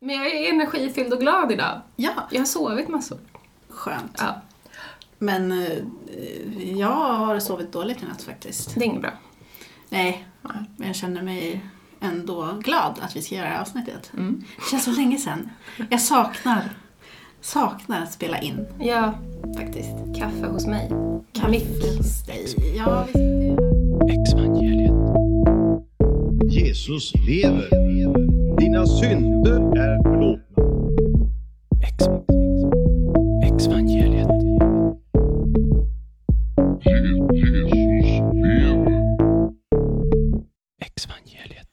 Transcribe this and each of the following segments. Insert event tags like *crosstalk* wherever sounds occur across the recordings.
Men jag är energifylld och glad idag. Ja, Jag har sovit massor. skönt. Ja, Men eh, jag har sovit dåligt i natt faktiskt. det är inget bra. Nej, men jag känner mig ändå glad att vi ska göra det här avsnittet. Mm. Det känns så länge sedan. Jag saknar, saknar att spela in Ja, faktiskt. kaffe hos mig. Kaffe Mick. hos dig. Ja, visst. Jesus lever. Dina synder är förlåtna. Ex, exvangeliet. Exvangeliet.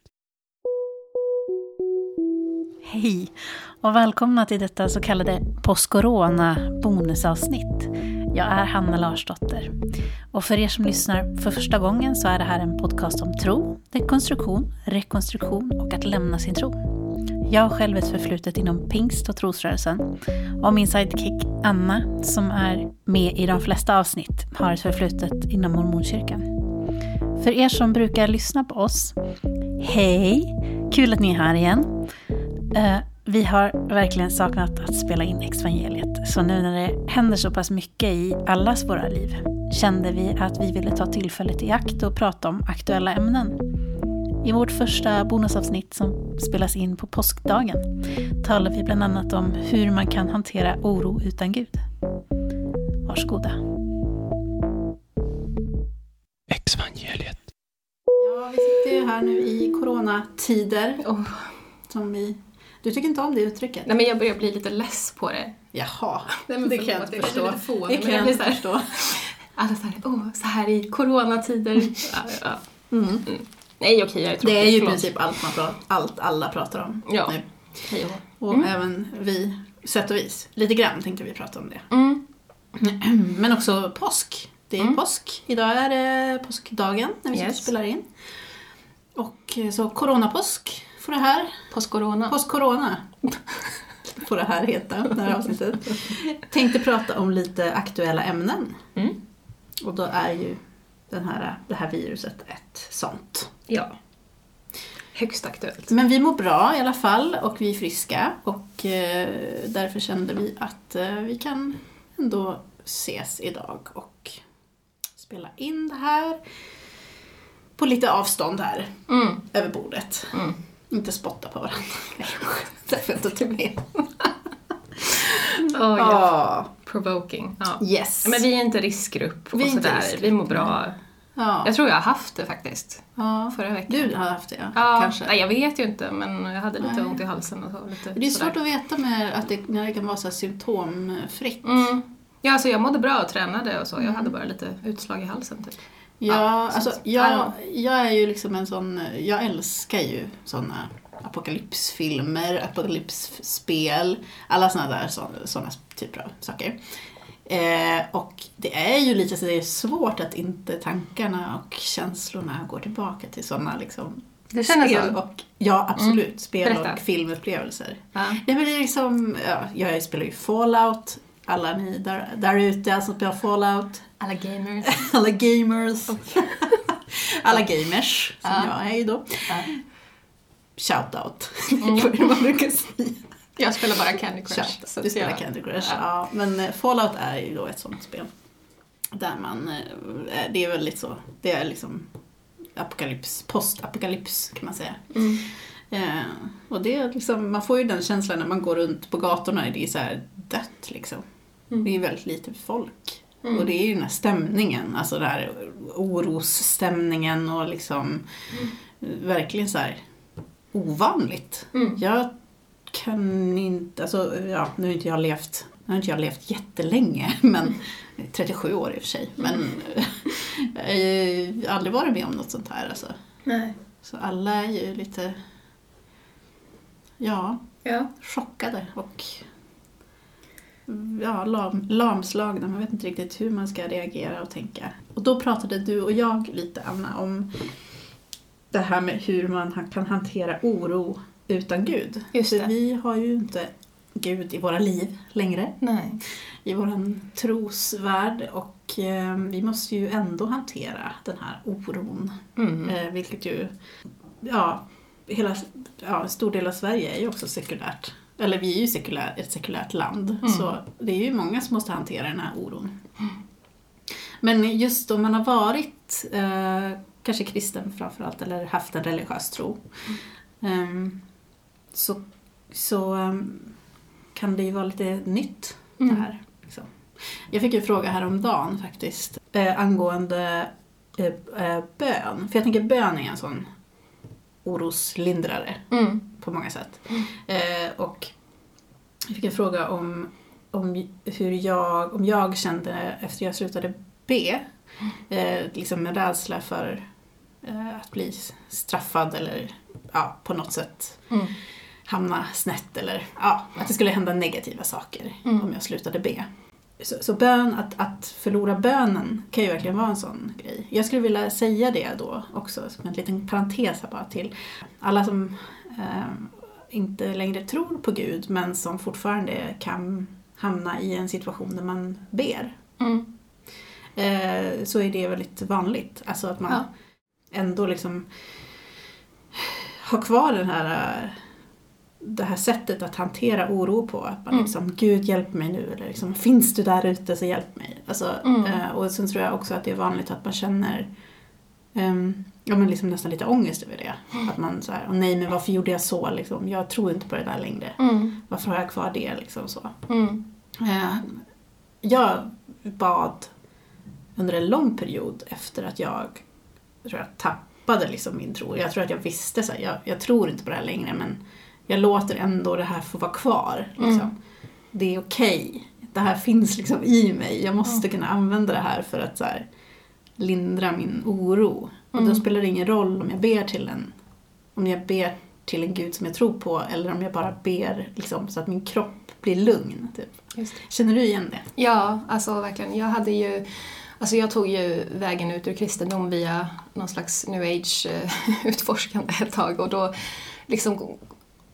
Hej och välkomna till detta så kallade post-corona bonusavsnitt. Jag är Hanna Larsdotter. Och för er som lyssnar för första gången så är det här en podcast om tro, dekonstruktion, rekonstruktion och att lämna sin tro. Jag har själv ett förflutet inom pingst och trosrörelsen. Och min sidekick Anna, som är med i de flesta avsnitt, har ett förflutet inom mormonkyrkan. För er som brukar lyssna på oss, hej! Kul att ni är här igen. Eh, vi har verkligen saknat att spela in Exvangeliet. Så nu när det händer så pass mycket i allas våra liv kände vi att vi ville ta tillfället i akt och prata om aktuella ämnen. I vårt första bonusavsnitt som spelas in på påskdagen talar vi bland annat om hur man kan hantera oro utan Gud. Varsågoda. Exvangeliet. Ja, vi sitter ju här nu i coronatider. Åh. Som vi... Du tycker inte om det uttrycket? Nej men jag börjar bli lite less på det. Jaha, Nej, men det *laughs* kan jag inte jag förstå. är lite fånig, Det kan jag jag inte förstå. *laughs* Alla så här, åh, så här i coronatider. *laughs* ja, ja. Mm. Nej okej, jag är tråkig. Det är ju i princip allt, man pratar, allt alla pratar om Ja. nu. Hej och Mm. även vi, sätt och vis. Lite grann tänkte vi prata om det. Mm. *clears throat* Men också påsk. Det är Mm. påsk. Idag är det påskdagen när vi Yes. spelar in. Och eh, så coronapåsk får det här. Post-corona. Påsk-corona *laughs* får det här heta, det här avsnittet. Tänkte prata om lite aktuella ämnen. Mm. Och då är ju den här, det här viruset ett sånt. Ja. Högst aktuellt. Men vi mår bra i alla fall och vi är friska och eh, därför kände vi att eh, vi kan ändå ses idag och spela in det här på lite avstånd här Mm. över bordet. Mm. Inte spotta på varandra. *laughs* Nej, därför jag inte till med. Oh, ja. Ja, Provoking. Ja. yes. Men vi är inte riskgrupp och Vi sådär. riskgrupp, Vi mår bra. ja. Jag tror jag har haft det faktiskt. ja. Förra veckan. Du har haft det, ja. Ja, kanske. Nej, jag vet ju inte men jag hade lite Nej. ont i halsen och så. Lite Det är sådär. svårt att veta med att det, när det kan vara så här symptomfritt. Mm. Ja, alltså jag mådde bra och tränade och så. Jag Mm. hade bara lite utslag i halsen typ. Ja, Ja, alltså så- jag, jag är ju liksom en sån, jag älskar ju såna apokalypsfilmer, apokalypsspel, alla såna där såna typer av saker. Eh, och det är ju lite så det är svårt att inte tankarna och känslorna går tillbaka till såna liksom Det känner spel så? och, ja absolut, spel Berätta. och filmupplevelser. Ja. Nej men det är liksom, ja, jag spelar ju Fallout, alla ni där, där ute som spelar Fallout, Alla gamers. *laughs* alla gamers. *laughs* alla gamers, som Ja. jag är ju då. Ja. Shoutout, *laughs* Mm. man brukar säga. Jag spelar bara Candy Crush. Shout. så Du spelar jag- Candy Crush, Ja. ja. Men eh, Fallout är ju då ett sånt spel. Där man, eh, det är väldigt så, det är liksom apokalyps, postapokalyps kan man säga. Mm. Eh, och det är liksom, man får ju den känslan när man går runt på gatorna, det är så här dött liksom. Mm. Det är väldigt lite folk. Mm. Och det är ju den här stämningen, alltså den här orosstämningen och liksom verkligen så här ovanligt. Mm. Jag kan inte, alltså ja, nu har inte jag levt, nu har inte jag levt jättelänge, *laughs* men 37 år i och för sig. Men *laughs* jag har aldrig varit med om något sånt här alltså. Nej. Så alla är ju lite, ja, Ja. chockade och ja, lam, lamslagna. Man vet inte riktigt hur man ska reagera och tänka. Och då pratade du och jag lite, Anna, om det här med hur man kan hantera oro utan Gud. Just För det. vi har ju inte Gud i våra liv längre, Nej. i vår trosvärld och eh, vi måste ju ändå hantera den här oron. Mm. Eh, vilket ju, ja, hela, ja, en stor del av Sverige är ju också sekulärt. Eller vi är ju sekulär, ett sekulärt land. Så det är ju många som måste hantera den här oron. Men just om man har varit eh, kanske kristen framförallt, eller haft en religiös tro. ehm, så så ehm, kan det ju vara lite nytt det här. Liksom. Jag fick en fråga häromdagen faktiskt eh, angående eh, eh, bön. För jag tänker bön är en sån oroslindrare Mm. på många sätt. Eh, och jag fick en fråga om, om hur jag, om jag kände efter jag slutade be, eh, liksom med rädsla för eh, att bli straffad eller ja, på något sätt Mm. hamna snett eller ja, att det skulle hända negativa saker Mm. om jag slutade be. Så, så bön, att, att förlora bönen kan ju verkligen vara en sån grej. Jag skulle vilja säga det då också, som en liten parentes här bara till alla som eh, inte längre tror på Gud men som fortfarande kan hamna i en situation där man ber. Mm. Eh, så är det väldigt vanligt. Alltså att man Ja. ändå liksom har kvar den här, eh, det här sättet att hantera oro på. Att man Mm. liksom, Gud hjälp mig nu. Eller liksom, finns du där ute så hjälp mig. Alltså, Mm. eh, och sen tror jag också att det är vanligt att man känner ehm, ja, men liksom nästan lite ångest över det. Att man så här, "Åh nej men varför gjorde jag så liksom? Jag tror inte på det där längre. Mm. Varför har jag kvar det liksom så. Eh, jag bad under en lång period efter att jag, tror jag tappade liksom min tro. Jag tror att jag visste så här, jag, jag tror inte på det här längre men jag låter ändå det här få vara kvar. Liksom. Mm. Det är okej. Det här finns liksom i mig. Jag måste kunna använda det här för att så här, lindra min oro. Och då Mm. spelar det ingen roll om jag ber till en om jag ber till en gud som jag tror på eller om jag bara ber liksom, så att min kropp blir lugn. Typ. Känner du igen det? Ja, alltså verkligen. Jag hade ju... Alltså jag tog ju vägen ut ur kristendom via någon slags new age eh, *laughs* ett tag och då liksom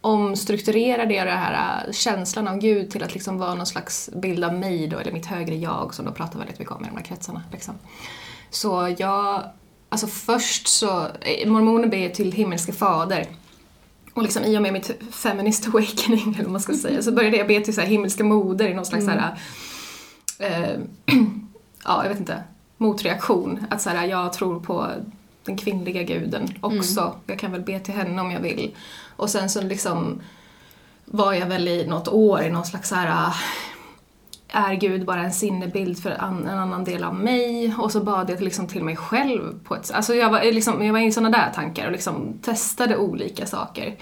omstrukturerade jag den här eh, känslan av Gud till att liksom vara någon slags bild av mig då, eller mitt högre jag som då pratar väldigt mycket om i de här kretsarna. Liksom. Så jag, alltså först så, eh, mormoner ber till himmelske fader och liksom i och med mitt feminist awakening, eller vad man ska säga, så började jag be till så här himmelska moder i någon slags så här, eh, *clears throat* ja, jag vet inte, motreaktion. Att så här, jag tror på den kvinnliga guden också. Jag kan väl be till henne om jag vill. Och sen så liksom var jag väl i något år i någon slags så här äh, är Gud bara en sinnebild för en annan del av mig? Och så bad jag liksom till mig själv på ett Alltså jag var, liksom, jag var i sådana där tankar och liksom testade olika saker.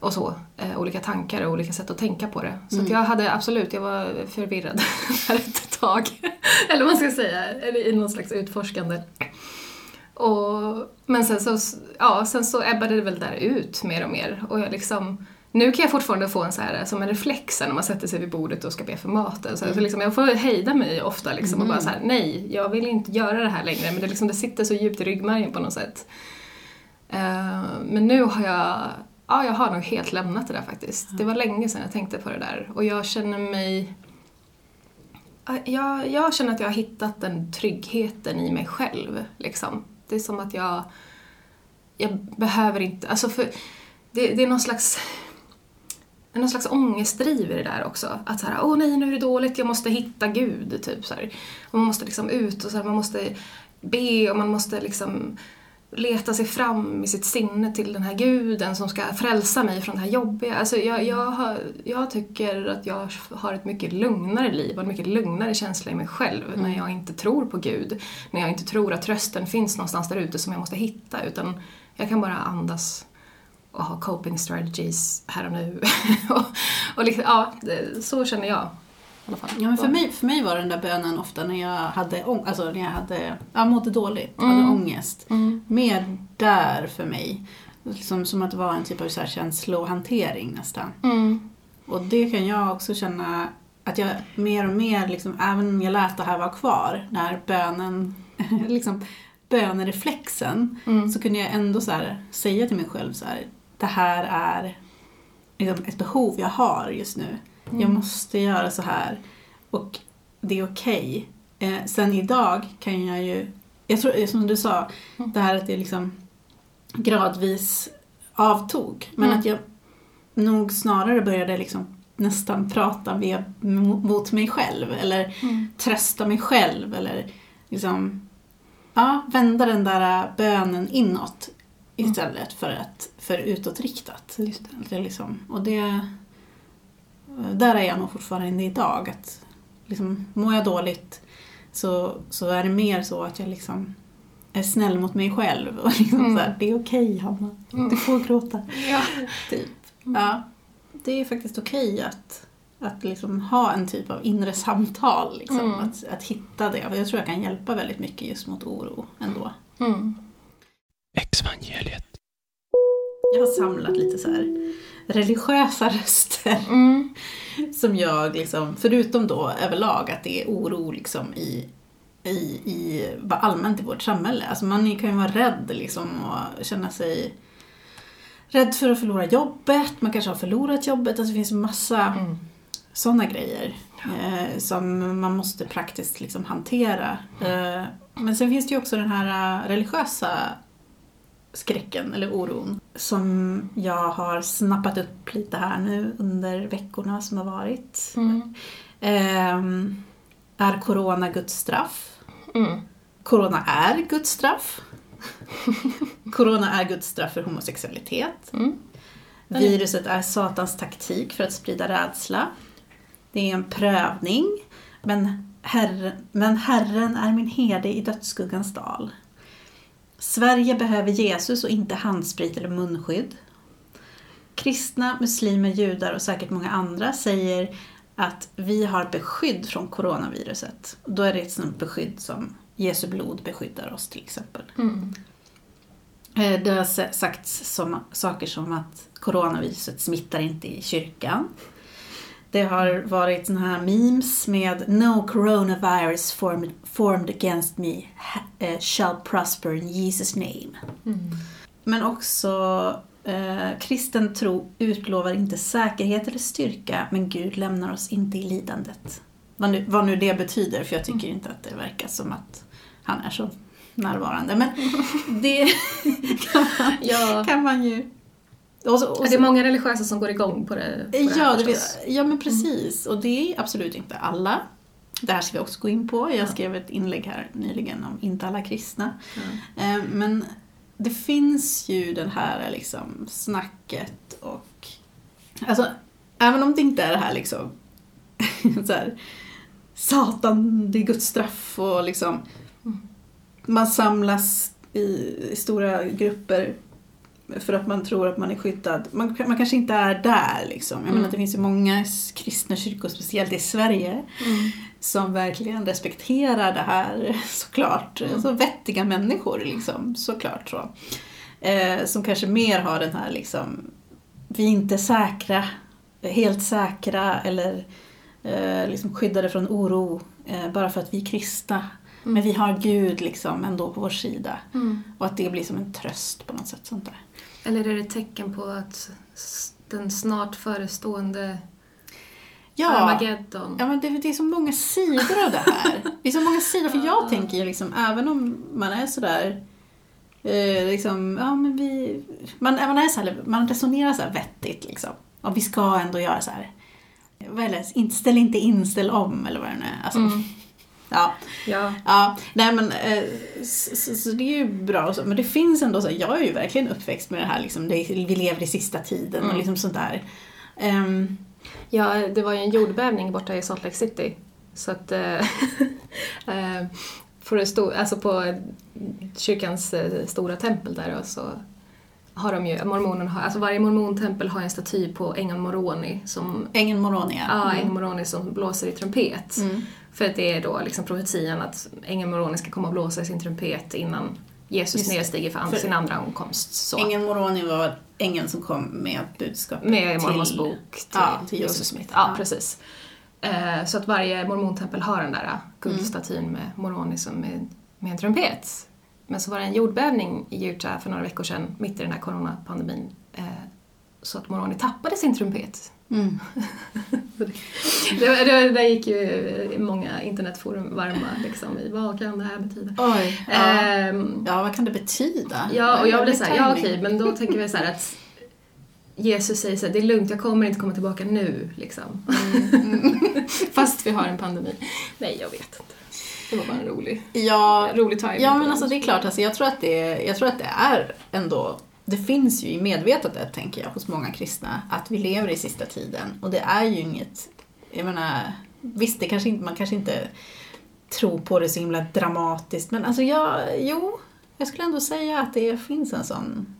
Och så. Eh, olika tankar och olika sätt att tänka på det. Så att jag hade absolut, jag var förvirrad *laughs* där ett tag. Eller vad man ska säga, eller i någon slags utforskande. Och, men sen så, ja, sen så ebbade det väl där ut mer och mer. Och jag liksom, nu kan jag fortfarande få en så här, som en reflex när man sätter sig vid bordet och ska be för maten. Så, så liksom, jag får hejda mig ofta liksom, och bara så här, nej, jag vill inte göra det här längre. Men det, liksom, det sitter så djupt i ryggmärgen på något sätt. Eh, men nu har jag, ja, jag har nog helt lämnat det där faktiskt. Det var länge sedan jag tänkte på det där. Och jag känner mig Ja, jag, jag känner att jag har hittat den tryggheten i mig själv. Liksom. Det är som att jag, jag behöver inte, alltså för det, det är någon slags någon slags ångestdriv i det där också. Att såhär, åh nej nu är det dåligt, jag måste hitta Gud. Typ, så här. Och man måste liksom ut och så här, man måste be och man måste liksom leta sig fram i sitt sinne till den här guden som ska frälsa mig från det här jobbiga. Alltså jag, jag, jag tycker att jag har ett mycket lugnare liv och en mycket lugnare känsla i mig själv när jag inte tror på Gud. När jag inte tror att trösten finns någonstans där ute som jag måste hitta utan jag kan bara andas och ha coping strategies här och nu. *laughs* och, och liksom, ja, så känner jag. Alla fall. Ja, men för, mig, för mig var den där bönen ofta när jag hade, alltså när jag hade, ja, mådde dåligt, hade Mm. ångest. Mm. Mer där för mig. Liksom, som att det var en typ av så här känslohantering nästan. Mm. Och det kan jag också känna att jag mer och mer, liksom, även om jag lät det här vara kvar, när bönen, *laughs* liksom, bönereflexen, Mm. så kunde jag ändå så här, säga till mig själv så här, det här är liksom, ett behov jag har just nu. Jag Mm. måste göra så här. Och det är okej. Eh, sen idag kan jag ju, jag tror som du sa, Mm. det här att det liksom gradvis avtog. Men Mm. att jag nog snarare började liksom nästan prata med, mot mig själv. Eller Mm. trösta mig själv. Eller liksom, ja, vända den där bönen inåt istället för, att, för utåtriktat. Just det. Det liksom, och det, där är jag nog fortfarande idag. Att liksom, mår jag dåligt så, så är det mer så att jag liksom är snäll mot mig själv. Och liksom Mm. så här, det är okej Hanna, Mm. du får gråta. Ja. Typ. Ja, det är faktiskt okej att, att liksom ha en typ av inre samtal. Liksom, Mm. att, att hitta det. För jag tror jag kan hjälpa väldigt mycket just mot oro ändå. Mm. Exvangeliet. Jag har samlat lite så här religiösa röster. Mm. *laughs* Som jag, liksom, förutom då överlag att det är oro liksom i, i, i allmänt i vårt samhälle. Alltså man kan ju vara rädd liksom och känna sig rädd för att förlora jobbet. Man kanske har förlorat jobbet. Alltså det finns massa Mm. sådana grejer eh, som man måste praktiskt liksom hantera. Eh, men sen finns det ju också den här eh, religiösa skräcken eller oron som jag har snappat upp lite här nu under veckorna som har varit. Mm. Ehm, är corona Guds straff? Mm. Corona är Guds straff. *laughs* corona är Guds straff för homosexualitet. Mm. Viruset är Satans taktik för att sprida rädsla. Det är en prövning. Men Herren, men herren är min herde i dödsskuggans dal. Sverige behöver Jesus och inte handsprit eller munskydd. Kristna, muslimer, judar och säkert många andra säger att vi har beskydd från coronaviruset. Då är det ett sånt beskydd som Jesu blod beskyddar oss till exempel. Mm. Eh, Det har sa- sagts som, saker som att coronaviruset smittar inte i kyrkan. Det har varit såna här memes med No coronavirus formed, formed against me eh, shall prosper in Jesus name. Mm. Men också eh, kristen tro utlovar inte säkerhet eller styrka men Gud lämnar oss inte i lidandet. Vad nu, vad nu det betyder för jag tycker inte att det verkar som att han är så närvarande. Men *laughs* det *laughs* kan man, Ja. kan man ju... Och så, och Är det så, många religiösa som går igång på det? På det ja, det, vet- ja, men precis. Och det är absolut inte alla. Det här ska vi också gå in på. Jag Ja. skrev ett inlägg här nyligen om inte alla kristna. Eh, Men det finns ju det här liksom snacket och... Alltså, även om det inte är det här liksom... *laughs* så här, Satan, det är Guds straff och liksom... Man samlas i, i stora grupper för att man tror att man är skyddad. Man, man kanske inte är där liksom. Jag Mm. menar, det finns ju många kristna kyrkor, speciellt i Sverige, Mm. som verkligen respekterar det här *laughs* såklart. Mm. Alltså vettiga människor liksom, såklart så. Eh, som kanske mer har den här liksom, vi är inte säkra, helt säkra eller eh, liksom skyddade från oro eh, bara för att vi är kristna. Men vi har Gud liksom ändå på vår sida. Mm. Och att det blir som en tröst på något sätt. Sånt där. Eller är det ett tecken på att den snart förestående Ja, Armageddon... ja men det, det är så många sidor av det här. Det är så många sidor, för jag tänker ju liksom, även om man är sådär eh, liksom, ja men vi, man, man är så här, man resonerar så vettigt liksom. Och vi ska ändå göra så här, inte, ställ inte in, ställ om eller vad det nu är. Alltså, Mm. Ja. Ja. Ja, nej men eh, så, så, så det är ju bra och så, men det finns ändå så, jag är ju verkligen uppväxt med det här liksom, det, vi lever i sista tiden och Mm. liksom sånt där. Ehm, ja, det var ju en jordbävning borta i Salt Lake City. Så att... eh, för det stod, alltså på kyrkans eh, stora tempel där då, så har de ju, mormonen har, alltså varje mormontempel har en staty på ängeln Moroni som Ängeln Moronia. Ja, Mm. ängeln Moroni som blåser i trumpet. Mm. För att det är då liksom profetian att ängeln Moroni ska komma och blåsa i sin trumpet innan Jesus Just nedstiger för, För- sin andra ankomst. Så. Ängeln Moroni var ängeln som kom med budskapet Med till- Mormons bok till, ja, till Josef Smith. Ja, Ja. precis. Eh, så att varje mormontempel har den där Mm. guldstatyn med Moroni som med, med en trumpet. Men så var det en jordbävning i Utah för några veckor sedan, mitt i den här coronapandemin. Så att Moroni tappade sin trumpet. Mm. *laughs* Det, det, där gick ju många internetforum varma liksom, i vad kan det här betyda? Oj. Ja. Ehm, ja, vad kan det betyda? Ja, och jag blev såhär, ja okej, men då tänker vi så här att Jesus säger så här, det är lugnt, jag kommer inte komma tillbaka nu. Liksom. *laughs* Fast vi har en pandemi. Nej, jag vet inte. Det var bara en rolig, Ja, rolig timing. ja men alltså det är klart, alltså, jag, tror att det, jag tror att det är ändå det finns ju i medvetandet, tänker jag, hos många kristna, att vi lever i sista tiden. Och det är ju inget, jag menar, visst, det kanske inte, man kanske inte tror på det så himla dramatiskt, men alltså jag, jo, jag skulle ändå säga att det finns en sån,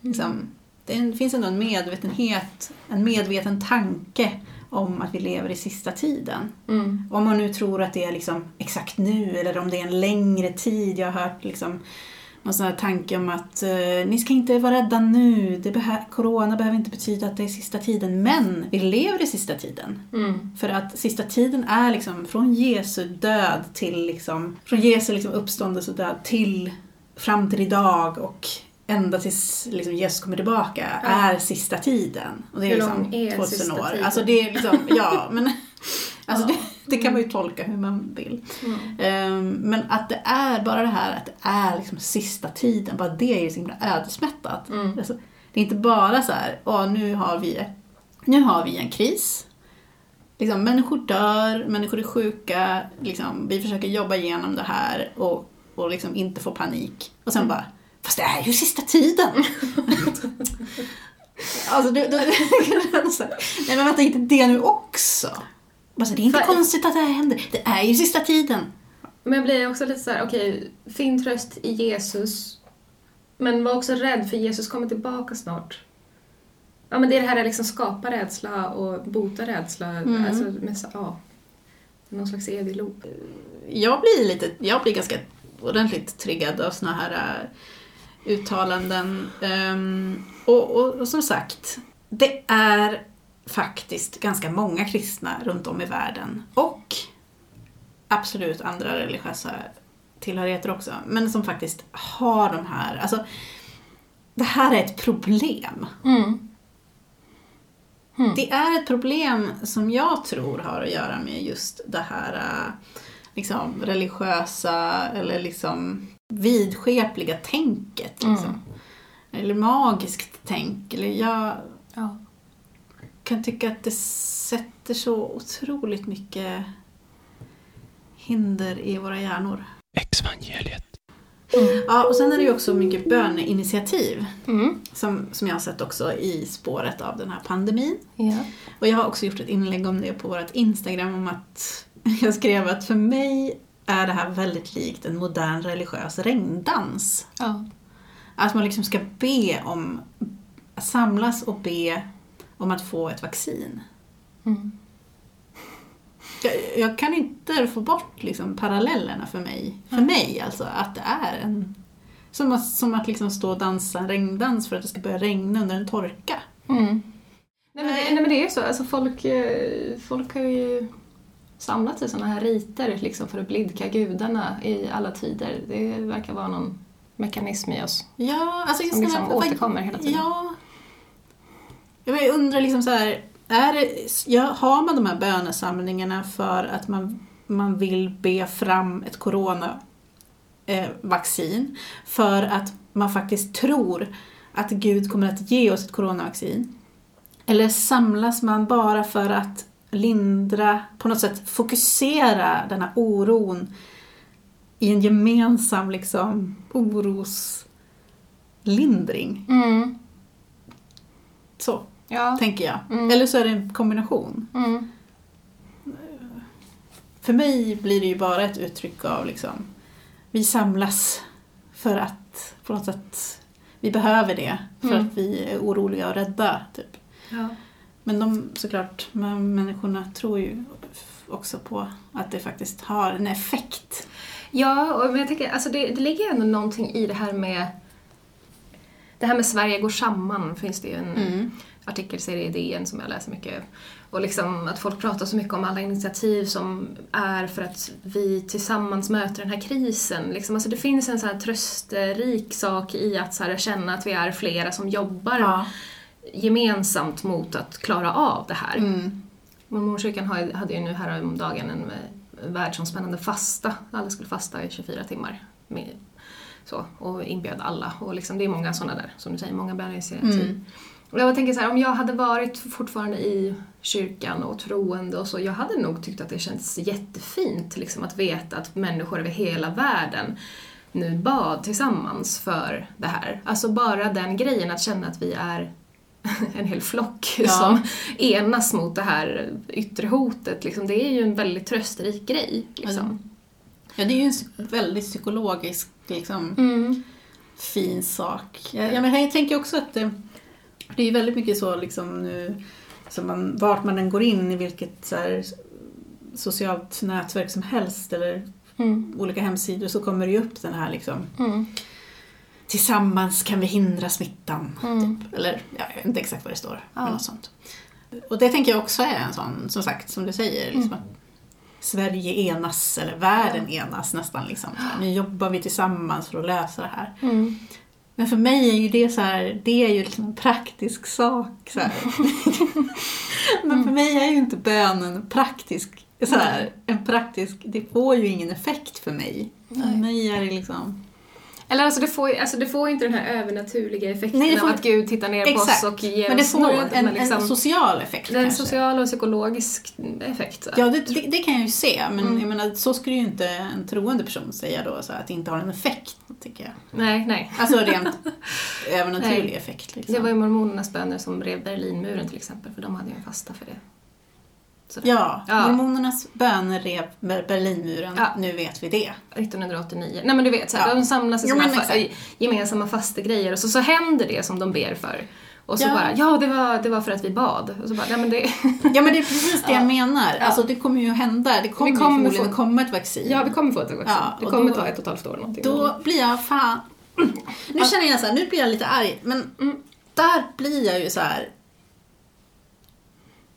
liksom, det finns ändå en medvetenhet, en medveten tanke om att vi lever i sista tiden. Mm. Om man nu tror att det är liksom exakt nu eller om det är en längre tid. Jag har hört liksom någon sån här tanke om att eh, ni ska inte vara rädda nu. Det behö- corona behöver inte betyda att det är sista tiden. Men vi lever i sista tiden. Mm. För att sista tiden är liksom från Jesu död till liksom, från Jesu liksom uppståndelse och död till fram till idag och ända tills liksom Jesus kommer tillbaka Ja. är sista tiden. Och det är Hur liksom lång är 2000 sista år. tiden? Alltså det är liksom, ja men *laughs* alltså Ja. Det, kan man ju tolka hur man vill. Mm. Ehm, men att det är bara det här att det är liksom sista tiden, bara det är ju så himla ödesmättat. Mm. Alltså, det är inte bara så här, åh nu har vi, nu har vi en kris. Liksom, människor dör, människor är sjuka, liksom, vi försöker jobba igenom det här och, och liksom inte få panik. Och sen bara, fast det är ju sista tiden! *laughs* alltså, du, du, *laughs* nej men vänta, inte det nu också? Bara så, det är inte För- konstigt att det här händer, det är ju sista tiden. Men jag blir också lite så här, okej, finn tröst i Jesus. Men var också rädd för Jesus kommer tillbaka snart. Ja men det är det här att liksom skapa rädsla och bota rädsla. Mm. Alltså, med, så- ja, någon slags evig loop. jag blir lite, jag blir ganska ordentligt triggad av såna här äh, uttalanden. Ehm, och, och, och som sagt, det är faktiskt ganska många kristna runt om i världen och absolut andra religiösa tillhörigheter också, men som faktiskt har de här, alltså det här är ett problem. Mm. Det är ett problem som jag tror har att göra med just det här äh, liksom, religiösa eller liksom vidskepliga tänket. Liksom. Mm. Eller magiskt tänk. Eller jag Ja. Kan tycka att det sätter så otroligt mycket hinder i våra hjärnor. Exvangeliet. Ja, och sen är det ju också mycket böneinitiativ Mm. som, som jag har sett också i spåret av den här pandemin. Ja. Och jag har också gjort ett inlägg om det på vårt Instagram om att *laughs* jag skrev att för mig är det här väldigt likt en modern religiös regndans. Ja. Att man liksom ska be om, samlas och be om att få ett vaccin. Mm. *laughs* Jag, jag kan inte få bort liksom parallellerna för mig. För mig alltså, att det är en... Som att, som att liksom stå och dansa en regndans för att det ska börja regna under en torka. Mm. Nej, men det, nej men det är så, alltså folk, eh, folk har ju samlat i sådana här riter liksom för att blidka gudarna i alla tider. Det verkar vara någon mekanism i oss. Ja, alltså Som liksom här- återkommer hela tiden. Ja. Jag undrar liksom så här, är det, har man de här bönesamlingarna för att man, man vill be fram ett corona eh, för att man faktiskt tror att Gud kommer att ge oss ett coronavaccin? Eller samlas man bara för att lindra, på något sätt fokusera den här oron i en gemensam liksom, oroslindring? Mm. Så Ja. tänker jag. Mm. Eller så är det en kombination. Mm. För mig blir det ju bara ett uttryck av liksom, vi samlas för att på något sätt, vi behöver det för Mm. att vi är oroliga och rädda. Typ. Ja. Men de såklart, människorna tror ju också på att det faktiskt har en effekt. Ja, och jag tänker, alltså det, det ligger ändå någonting i det här med det här med Sverige går samman, finns det ju en Mm. Artikelserie i DN som jag läser mycket. Och liksom att folk pratar så mycket om alla initiativ som är för att vi tillsammans möter den här krisen. Liksom, alltså det finns en så här trösterik sak i att så här känna att vi är flera som jobbar Ja. gemensamt mot att klara av det här. Mm. Mormonkyrkan hade ju nu häromdagen en eh, världsomspännande fasta. Alla skulle fasta i 24 timmar. Med, så, och inbjöd alla. Och liksom, det är många sådana där, som du säger, många böneinitiativ. Mm. Och jag tänker så här, om jag hade varit fortfarande i kyrkan och troende och så, jag hade nog tyckt att det känns jättefint liksom, att veta att människor över hela världen nu bad tillsammans för det här. Alltså bara den grejen att känna att vi är *laughs* en hel flock Ja. som enas mot det här yttre hotet. Liksom. Det är ju en väldigt trösterik grej. Liksom. Ja, det är ju en väldigt psykologisk, liksom, Mm. fin sak. Jag, men jag tänker också att det, är väldigt mycket så liksom nu, så man, vart man än går in i vilket så här, socialt nätverk som helst eller Mm. olika hemsidor så kommer det ju upp den här liksom Mm. Tillsammans kan vi hindra smittan. Mm. Typ. Eller ja, jag vet inte exakt vad det står. Ja. Men något sånt. Och det tänker jag också är en sån, som sagt, som du säger. Mm. Liksom, att Sverige enas, eller världen enas nästan. Liksom. Nu jobbar vi tillsammans för att lösa det här. Mm. Men för mig är ju det så här, det är ju liksom en praktisk sak. Så. *laughs* Men för mig är ju inte bönen praktisk. Så här, en praktisk, det får ju ingen effekt för mig. För mig är det liksom... Eller alltså det, får, alltså det får inte den här övernaturliga effekten Nej, det får- av att Gud tittar ner Exakt. på oss och ger Men det oss får nåd. en, liksom, en social effekt det är en social och psykologisk effekt. Så. Ja, det, det, det kan jag ju se, men Mm. jag menar, så skulle ju inte en troende person säga då, så att det inte har en effekt, tycker jag. Nej, nej. Alltså rent *laughs* övernaturlig Nej. effekt. Liksom. Det var ju mormonernas böner som rev Berlinmuren till exempel, för de hade ju en fasta för det. Ja, Ja. mormonernas böner rev Ber- Berlinmuren, Ja. nu vet vi det. 1989. Nej men du vet, så här, Ja. de samlas i Jo, fa- gemensamma fastegrejer och så, så händer det som de ber för. Och så Ja. bara, ja det var, det var för att vi bad. Och så bara, nej men det... Ja, men det är precis det Ja. jag menar. Ja. Alltså det kommer ju hända, det kommer, Vi ju kommer förmodligen få- komma ett vaccin. Ja, vi kommer få ett vaccin. Ja, det kommer då- ta ett och ett halvt år någonting. Då blir jag fan... Nu känner jag så här, nu blir jag lite arg, men Mm. där blir jag ju så här.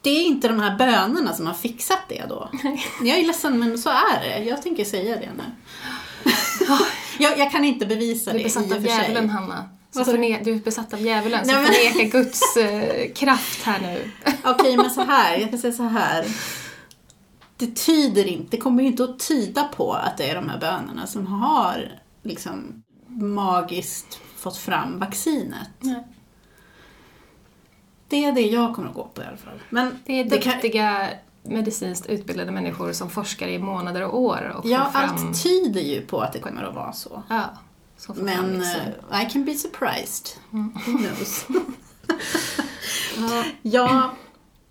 Det är inte de här bönerna som har fixat det då. Jag är ledsen, men så är det. Jag tänker säga det nu. *laughs* jag, jag kan inte bevisa Du det är i och besatt av djävulen, Hanna. Du? förne- du är besatt av djävulen, så Nej, men- förneka Guds eh, kraft här nu. *laughs* Okej, men så här. Jag kan säga så här. Det tyder inte, det kommer inte att tyda på att det är de här bönerna som har liksom magiskt fått fram vaccinet. Nej. Det är det jag kommer att gå på i alla fall. Men Det är det kan- duktiga medicinskt utbildade människor som forskar i månader och år och Ja, fram... allt tyder ju på att det kommer att vara så. Ja, fram Men eh, I can be surprised. Mm. Who knows? *laughs* ja,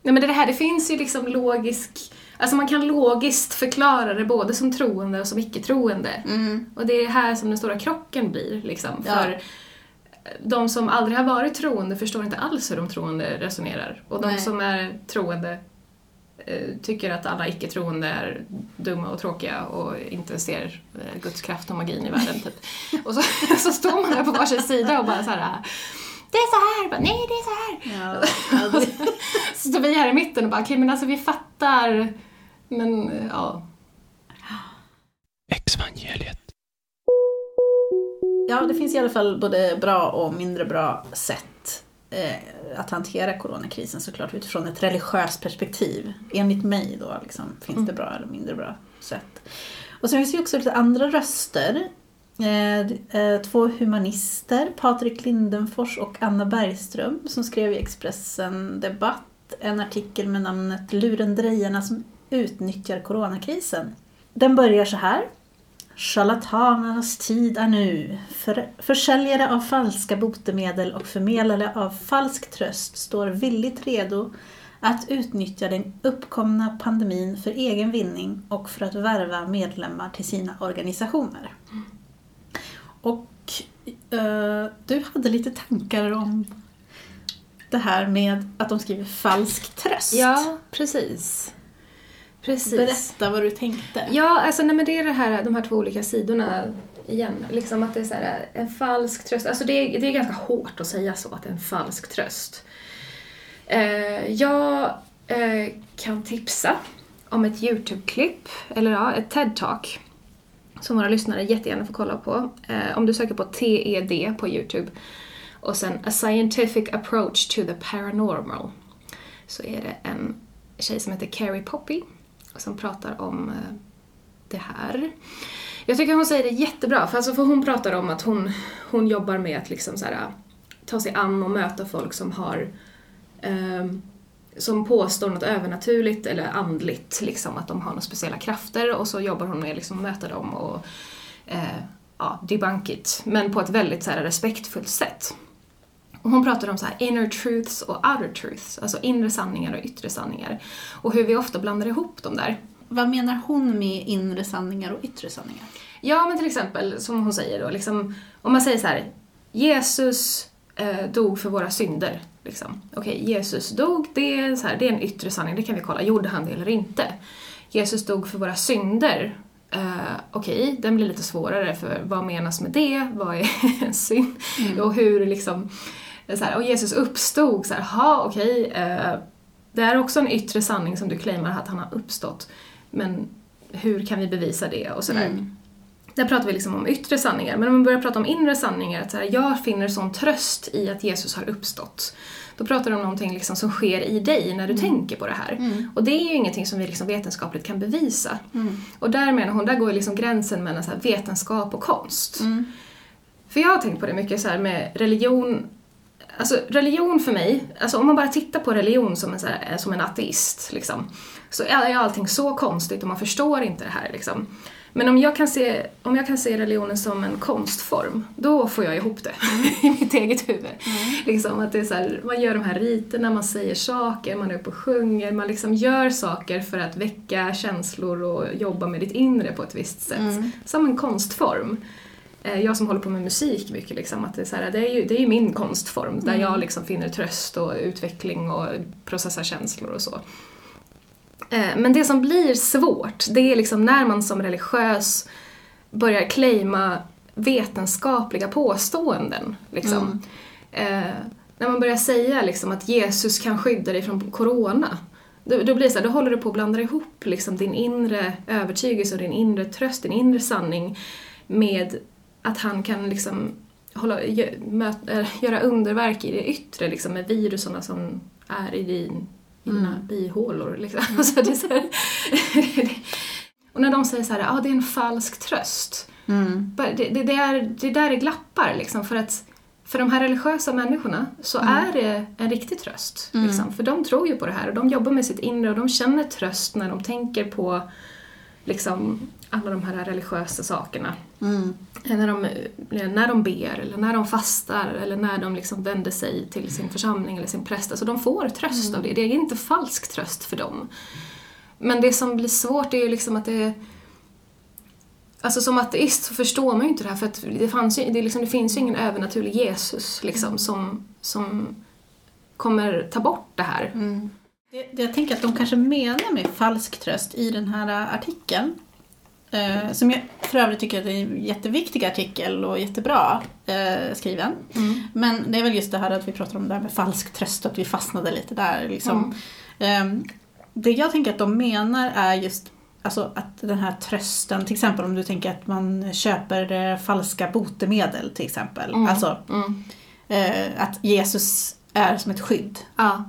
Nej men det här, det finns ju liksom logisk... Alltså man kan logiskt förklara det både som troende och som icke-troende. mm, Och det är här som den stora krocken blir liksom. Ja. För de som aldrig har varit troende förstår inte alls hur de troende resonerar. Och de Nej. som är troende eh, tycker att alla icke-troende är dumma och tråkiga och inte ser eh, Guds kraft och magin i världen. Typ. *laughs* Och så, så står man där på varsin sida och bara så här. Det är så här! Bara, Nej, det är så här! ja, ja, det, *laughs* Så står vi här i mitten och bara, okej men alltså vi fattar. Men eh, ja. Exvangeliet. Ja, det finns i alla fall både bra och mindre bra sätt eh, att hantera coronakrisen såklart utifrån ett religiöst perspektiv. Enligt mig då liksom, finns det bra eller mindre bra sätt. Och sen finns det ju också lite andra röster. Eh, eh, två humanister, Patrik Lindenfors och Anna Bergström, som skrev i Expressen Debatt en artikel med namnet Lurendrejarna som utnyttjar coronakrisen. Den börjar så här. Charlatanernas tid är nu. För, försäljare av falska botemedel och förmedlare av falsk tröst står villigt redo att utnyttja den uppkomna pandemin för egen vinning och för att värva medlemmar till sina organisationer. Mm. Och eh, du hade lite tankar om det här med att de skriver falsk tröst. Ja, precis. Precis. Berätta vad du tänkte. Ja, alltså nej, men det är det här, de här två olika sidorna igen. Liksom att det är så här, en falsk tröst. Alltså det är, det är ganska hårt att säga så, att det är en falsk tröst. Eh, jag eh, kan tipsa om ett YouTube-klipp, eller ja, ett TED-talk som våra lyssnare jättegärna får kolla på. Eh, om du söker på TED på YouTube och sen A Scientific Approach to the Paranormal så är det en tjej som heter Carrie Poppy som pratar om eh, det här. Jag tycker hon säger det jättebra, för, alltså, för hon pratar om att hon, hon jobbar med att liksom så här, eh, ta sig an och möta folk som har ehm, som påstår något övernaturligt eller andligt, liksom att de har några speciella krafter och så jobbar hon med liksom, att möta dem och eh, ja, debunk it, men på ett väldigt så här, respektfullt sätt. Och hon pratar om så här inner truths och outer truths, alltså inre sanningar och yttre sanningar. Och hur vi ofta blandar ihop dem där. Vad menar hon med inre sanningar och yttre sanningar? Ja, men till exempel som hon säger då, liksom, om man säger så här, Jesus eh, dog för våra synder. Liksom. Okej, Jesus dog, det är, så här, det är en yttre sanning, det kan vi kolla, gjorde han det eller inte? Jesus dog för våra synder. Eh, Okej, den blir lite svårare för vad menas med det? Vad är *laughs* en synd? Och hur liksom, så här, och Jesus uppstod, så här, ha okej, eh, det är också en yttre sanning som du claimar att han har uppstått. Men hur kan vi bevisa det? Och sådär. Mm. Där pratar vi liksom om yttre sanningar, men om man börjar prata om inre sanningar, att så här, jag finner sån tröst i att Jesus har uppstått. Då pratar du om någonting liksom som sker i dig när du tänker på det här. Och det är ju ingenting som vi liksom vetenskapligt kan bevisa. Och där menar hon, där går liksom gränsen mellan så vetenskap och konst. För jag har tänkt på det mycket så här med religion, Alltså religion för mig, alltså om man bara tittar på religion som en, så här, som en ateist, liksom, så är allting så konstigt och man förstår inte det här. Liksom. Men om jag, kan se, om jag kan se religionen som en konstform, då får jag ihop det *laughs* i mitt eget huvud. Liksom att det är så här, man gör de här riterna, man säger saker, man är uppe och sjunger, man liksom gör saker för att väcka känslor och jobba med ditt inre på ett visst sätt. Som en konstform. Eh, Jag som håller på med musik mycket, liksom, att det, är så här, det, är ju, det är ju min konstform där jag liksom finner tröst och utveckling och processar känslor och så. Eh, Men det som blir svårt, det är liksom när man som religiös börjar claima vetenskapliga påståenden. Liksom. Eh, när man börjar säga liksom, att Jesus kan skydda dig från corona. Då, då blir så här, då håller du på att blanda ihop liksom, din inre övertygelse och din inre tröst, din inre sanning med att han kan liksom hålla, gö, möt, *laughs* göra underverk i det yttre liksom, med viruserna som är i, din, i dina bihålor. Liksom. *laughs* Alltså, det är så här, *laughs* och när de säger så här, ah, det är en falsk tröst. Bara, Det, det, det, är, det är där det glappar liksom, för att för de här religiösa människorna så är det en riktig tröst. Liksom, för de tror ju på det här och de jobbar med sitt inre och de känner tröst när de tänker på liksom, alla de här religiösa sakerna. Eh, När, de, när de ber, eller när de fastar, eller när de liksom vänder sig till sin församling eller sin präst. Alltså de får tröst av det. Det är inte falsk tröst för dem. Men det som blir svårt är ju liksom att det Alltså som ateist så förstår man ju inte det här för att det, fanns ju, det, liksom, det finns ju ingen övernaturlig Jesus liksom som, som kommer ta bort det här. Det, det jag tänker att de kanske menar med falsk tröst i den här artikeln, eh, som jag för övrigt tycker att det är en jätteviktig artikel och jättebra eh, skriven. Men det är väl just det här att vi pratar om det här med falsk tröst och att vi fastnade lite där. Liksom. Ehm, det jag tänker att de menar är just Alltså att den här trösten, till exempel om du tänker att man köper eh, falska botemedel till exempel. Alltså eh, att Jesus är som ett skydd. Ja.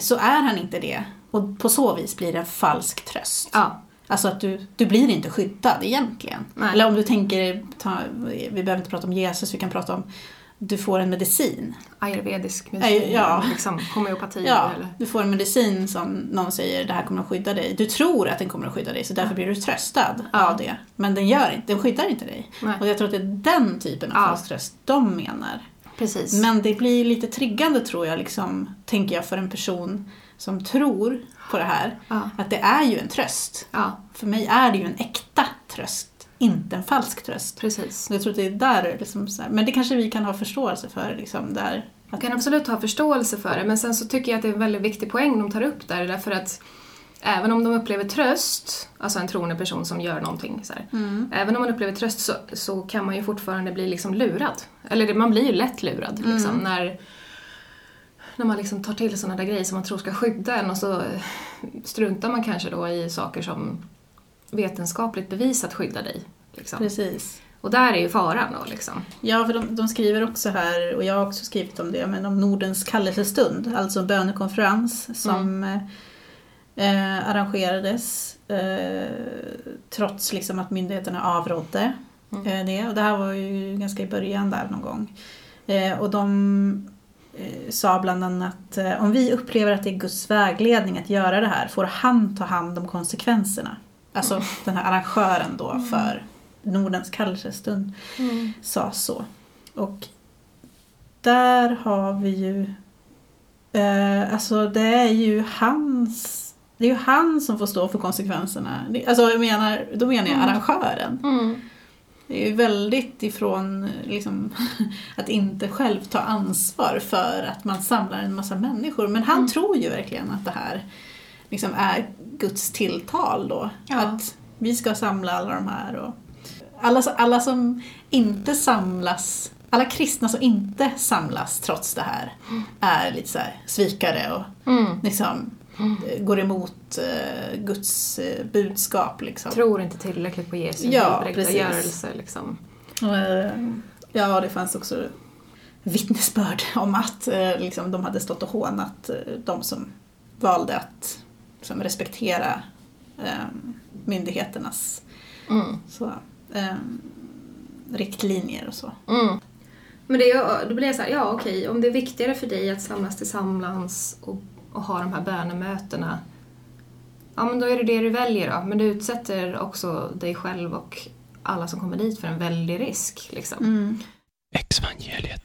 Så är han inte det. Och på så vis blir det en falsk tröst. Ja. Alltså att du, du blir inte skyddad egentligen. Nej. Eller om du tänker, ta, vi behöver inte prata om Jesus, vi kan prata om du får en medicin. Ayurvedisk medicin, ja. liksom homeopati Ja, eller... du får en medicin som någon säger det här kommer att skydda dig. Du tror att den kommer att skydda dig så därför blir du tröstad Ja. av det. Men den gör inte, den skyddar inte dig. Nej. Och jag tror att det är den typen av Ja. falsk tröst de menar. Precis. Men det blir lite triggande tror jag, liksom, tänker jag, för en person som tror på det här. Ja. Att det är ju en tröst. Ja, För mig är det ju en äkta tröst, inte en falsk tröst. precis. Jag tror att det är där, liksom, så här, men det kanske vi kan ha förståelse för. Liksom, där, Jag att, kan absolut ha förståelse för det, men sen så tycker jag att det är en väldigt viktig poäng de tar upp där, därför att även om de upplever tröst, alltså en troende person som gör någonting så här, även om man upplever tröst så, så kan man ju fortfarande bli liksom lurad. Eller man blir ju lätt lurad liksom, när, när man liksom tar till sådana där grejer som man tror ska skydda en och så eh, struntar man kanske då i saker som vetenskapligt bevisat skyddar dig. Liksom. precis. Och där är ju faran då liksom. Ja, för de, de skriver också här, och jag har också skrivit om det, men om Nordens kallelsestund, alltså en bönekonferens som eh, arrangerades eh, trots liksom att myndigheterna avrådde eh, det. Och det här var ju ganska i början där någon gång. Eh, och de eh, sa bland annat om vi upplever att det är Guds vägledning att göra det här får han ta hand om konsekvenserna. Alltså den här arrangören då för Nordens kallelsestund sa så. Och där har vi ju eh, Alltså det är ju hans Det är ju han som får stå för konsekvenserna. Alltså jag menar, då menar jag arrangören. Mm. Det är ju väldigt ifrån liksom, *laughs* att inte själv ta ansvar för att man samlar en massa människor. Men han tror ju verkligen att det här liksom är Guds tilltal då. Ja. Att vi ska samla alla de här. Och alla, alla som inte samlas, alla kristna som inte samlas trots det här är lite så här svikare och Mm. liksom eh, *gasps* går emot eh, Guds eh, budskap. Liksom. Tror inte tillräckligt på Jesu Ja, görelse. Liksom. Eh, Ja, det fanns också vittnesbörd *laughs* om att eh, liksom, de hade stått och hånat eh, de som valde att liksom, respektera eh, myndigheternas Mm. så, eh, riktlinjer och så. Mm. Men det, då blir jag så här, ja okej, om det är viktigare för dig att samlas tillsammans och, och ha de här bönemötena, ja men då är det det du väljer då. Men du utsätter också dig själv och alla som kommer dit för en väldig risk. Liksom. Exvangeliet.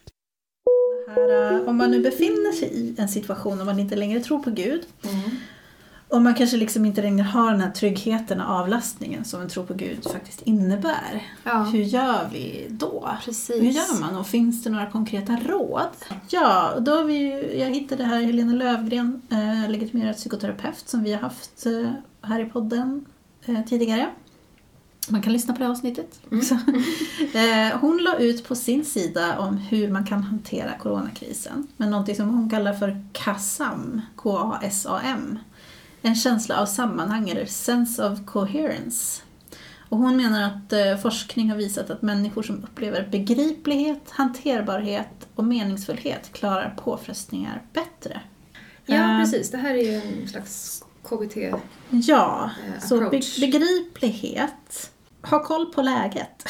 Det här, eh, om man nu befinner sig i en situation där man inte längre tror på Gud och man kanske liksom inte längre har den här tryggheten och avlastningen som en tro på Gud faktiskt innebär. Ja, Hur gör vi då? precis. Hur gör man och finns det några konkreta råd? Ja, då har vi ju, jag hittade här Helena Lövgren, eh, legitimerad psykoterapeut som vi har haft eh, här i podden eh, tidigare. Man kan lyssna på det här avsnittet också. *laughs* eh, hon la ut på sin sida om hur man kan hantera coronakrisen med någonting som hon kallar för KASAM, K-A-S-A-M. En känsla av sammanhang eller sense of coherence. Och hon menar att eh, forskning har visat att människor som upplever begriplighet, hanterbarhet och meningsfullhet klarar påfrestningar bättre. Ja, Eh, precis. Det här är ju en slags KBT. Ja, Eh, så be- begriplighet. Ha koll på läget.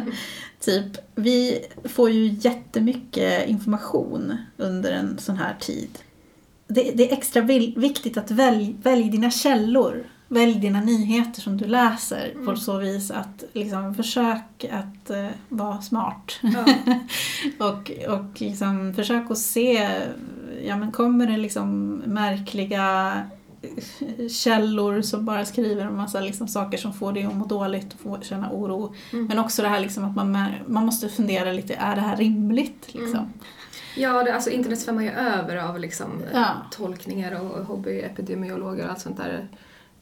*laughs* typ, vi får ju jättemycket information under en sån här tid. Det, det är extra viktigt att välj, välj dina källor. Välj dina nyheter som du läser på så vis att liksom, försök att eh, vara smart. Ja. *laughs* och och liksom, försök att se, ja men kommer det liksom märkliga källor som bara skriver en massa liksom saker som får dig att må dåligt och få känna oro. Mm. Men också det här liksom att man, man måste fundera lite, är det här rimligt? Liksom? Mm. Ja, det, alltså internet svämmar ju över av liksom, Ja. tolkningar och hobbyepidemiologer och allt sånt där.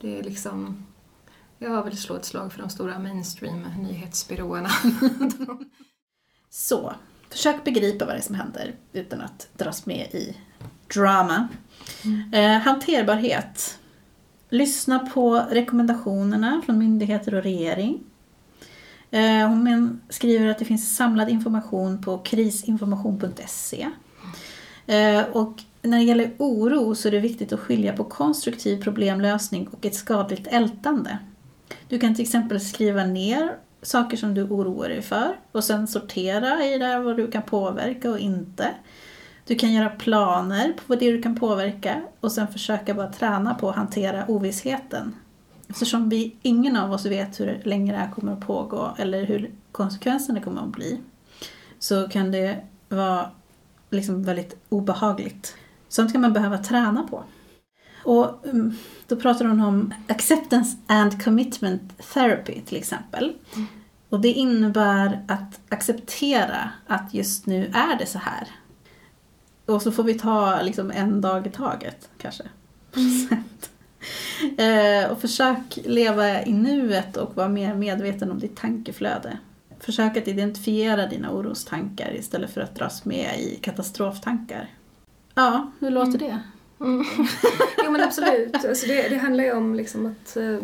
Det är liksom... Jag vill slå ett slag för de stora mainstream nyhetsbyråerna. *laughs* Så, försök begripa vad det är som händer utan att dras med i drama. Eh, hanterbarhet. Lyssna på rekommendationerna från myndigheter och regering. Eh, hon skriver att det finns samlad information på krisinformation.se. Eh, och när det gäller oro så är det viktigt att skilja på konstruktiv problemlösning och ett skadligt ältande. Du kan till exempel skriva ner saker som du oroar dig för och sen sortera i det vad du kan påverka och inte. Du kan göra planer på vad det du kan påverka och sen försöka bara träna på att hantera ovissheten. Eftersom vi, ingen av oss vet hur länge det här kommer att pågå eller hur konsekvenserna kommer att bli så kan det vara liksom väldigt obehagligt. Sånt kan man behöva träna på. Och mm, då pratar hon om acceptance and commitment therapy till exempel. Och det innebär att acceptera att just nu är det så här. Och så får vi ta liksom en dag i taget kanske. eh, *laughs* *laughs* och försök leva i nuet och vara mer medveten om ditt tankeflöde. Försök att identifiera dina orostankar istället för att dras med i katastroftankar. Ja, hur låter det? Mm. *laughs* jo men absolut. Alltså det, det handlar ju om liksom att eh,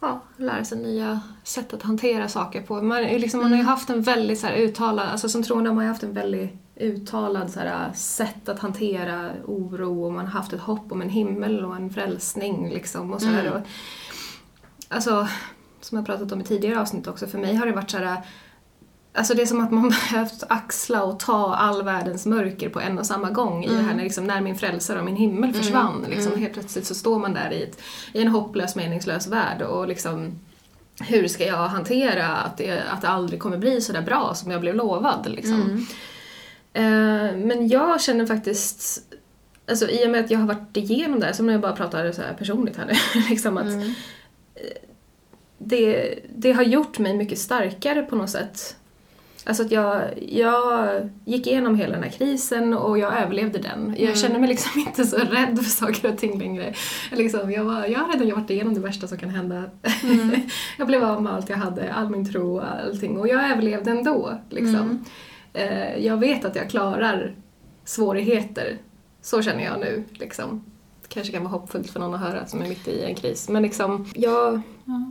ja, lära sig nya sätt att hantera saker på. Man, liksom, man har ju haft en väldigt så här, uttalad, alltså som troende har man ju haft en väldigt uttalad så här, sätt att hantera oro och man har haft ett hopp om en himmel och en frälsning liksom. Och så här, Mm. och, alltså, som jag pratat om i tidigare avsnitt också, för mig har det varit så här Alltså det är som att man *laughs* behövt axla och ta all världens mörker på en och samma gång i det här när, liksom, när min frälsare och min himmel försvann. Liksom, Helt plötsligt så står man där i, ett, i en hopplös meningslös värld och liksom hur ska jag hantera att det, att det aldrig kommer bli så där bra som jag blev lovad liksom. Eh, men jag känner faktiskt, alltså i och med att jag har varit igenom det här, som när jag bara pratar så här personligt här nu, *laughs* liksom att eh, det, det har gjort mig mycket starkare på något sätt. Alltså att jag, jag gick igenom hela den här krisen och jag överlevde den. Jag känner mig liksom *laughs* inte så rädd för saker och ting längre. Liksom, jag, var, jag har redan varit igenom det värsta som kan hända. *laughs* jag blev av med allt jag hade, all min tro och allting och jag överlevde ändå. Liksom. Eh, jag vet att jag klarar svårigheter. Så känner jag nu. Liksom. Kanske kan vara hoppfullt för någon att höra som är mitt i en kris. Men liksom, jag,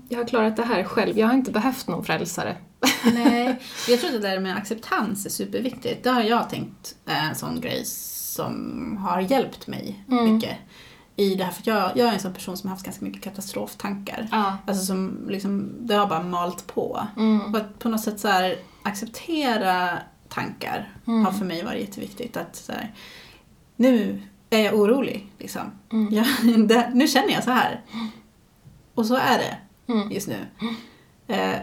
jag har klarat det här själv. Jag har inte behövt någon frälsare. *laughs* Nej, jag tror att det där med acceptans är superviktigt. Det har jag tänkt är en sån grej som har hjälpt mig mycket i det här. För jag, jag är en sån person som har haft ganska mycket katastroftankar. Ja. Alltså som liksom, det har bara malt på. Mm. Och att på något sätt så här, acceptera tankar Mm. har för mig varit jätteviktigt. Att så här, nu är jag orolig. Liksom. Mm. Jag, *laughs* det, nu känner jag så här. Och så är det Mm. just nu. Eh,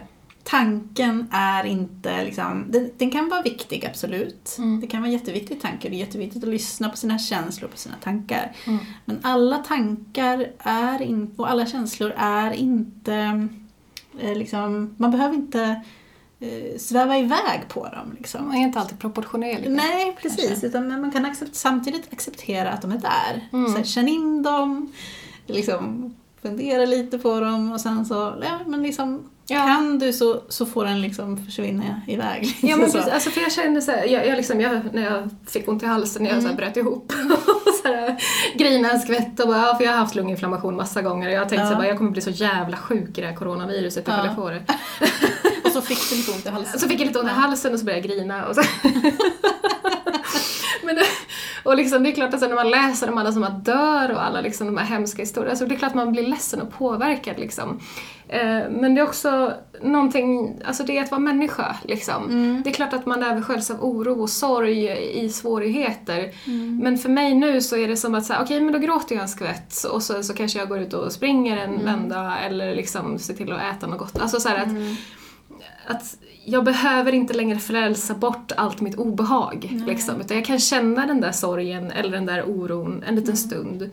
tanken är inte liksom, den, den kan vara viktig absolut. Mm. Det kan vara jätteviktig tanke. Det är jätteviktigt att lyssna på sina känslor, på sina tankar. Mm. Men alla tankar är in, och alla känslor är inte, eh, liksom, man behöver inte eh, sväva iväg på dem. Liksom. Man är inte alltid proportionerlig. Nej, precis. kanske. Utan man kan accept, samtidigt acceptera att de är där. Mm. Så här, känn in dem, liksom, fundera lite på dem och sen så, ja men liksom, Ja. kan du så, så får den liksom försvinna iväg. Ja men Så. precis, alltså för jag kände såhär, jag, jag liksom, jag, när jag fick ont i halsen, när jag så här bröt ihop *laughs* och så här, grinade en skvätt och bara, ja, för jag har haft lunginflammation massa gånger och jag tänkte Ja. så här, bara, jag kommer bli så jävla sjuk i det här coronaviruset ifall Ja. jag får det. *laughs* Så fick du lite ont i halsen. Så fick jag lite ont i halsen och så började jag grina och så *laughs* Men och liksom, det är klart att sen när man läser om alla som har dör och alla liksom, de här hemska historierna, alltså det är klart att man blir ledsen och påverkad liksom. Eh, men det är också någonting, alltså det är att vara människa liksom. Det är klart att man översköljs av oro och sorg i svårigheter. Men för mig nu så är det som att okej men då gråter jag en skvätt och så, så kanske jag går ut och springer en vända eller liksom ser till att äta något gott. Alltså så att att jag behöver inte längre frälsa bort allt mitt obehag. Liksom, utan jag kan känna den där sorgen eller den där oron en liten stund.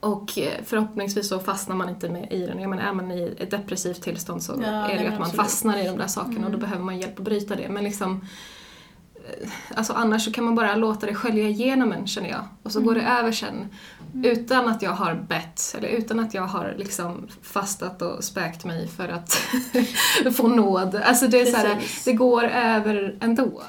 Och eh, förhoppningsvis så fastnar man inte med i den. Jag menar, är man i ett depressivt tillstånd så Ja, är det ju att man absolut. fastnar i de där sakerna och då behöver man hjälp att bryta det. Men liksom, alltså annars så kan man bara låta det skölja igenom en känner jag. Och så går det över sen. Utan att jag har bett, eller utan att jag har liksom fastat och späkt mig för att *laughs* få nåd. Alltså det är så här, Precis. det går över ändå.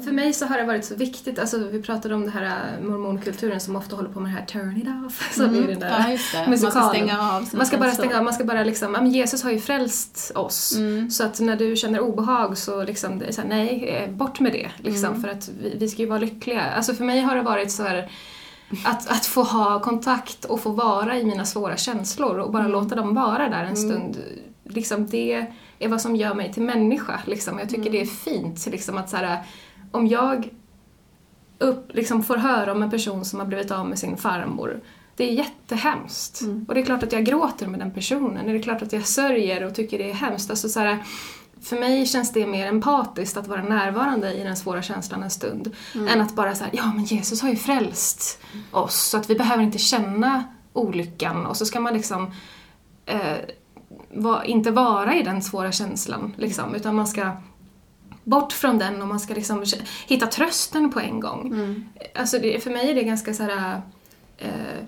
För mig så har det varit så viktigt, alltså vi pratade om det här äh, mormonkulturen som ofta håller på med det här turn it off. *laughs* Så blir det där Ja, just det. Man ska musikalen. stänga av Man ska bara stänga av, man ska bara liksom, men Jesus har ju frälst oss. Mm. Så att när du känner obehag så liksom, det är så här, nej, eh, bort med det. Liksom, Mm. För att vi, vi ska ju vara lyckliga. Alltså för mig har det varit så här att, att få ha kontakt och få vara i mina svåra känslor och bara låta dem vara där en stund. Liksom det är vad som gör mig till människa. Liksom. Jag tycker det är fint liksom, att så här, om jag upp, liksom får höra om en person som har blivit av med sin farmor. Det är jättehemskt. Och det är klart att jag gråter med den personen. Det är klart att jag sörjer och tycker det är hemskt. Alltså, så här, för mig känns det mer empatiskt att vara närvarande i den svåra känslan en stund. Än att bara säga ja men Jesus har ju frälst oss så att vi behöver inte känna olyckan och så ska man liksom eh, va, inte vara i den svåra känslan liksom, utan man ska bort från den och man ska liksom hitta trösten på en gång. Alltså det, för mig är det ganska så här, eh,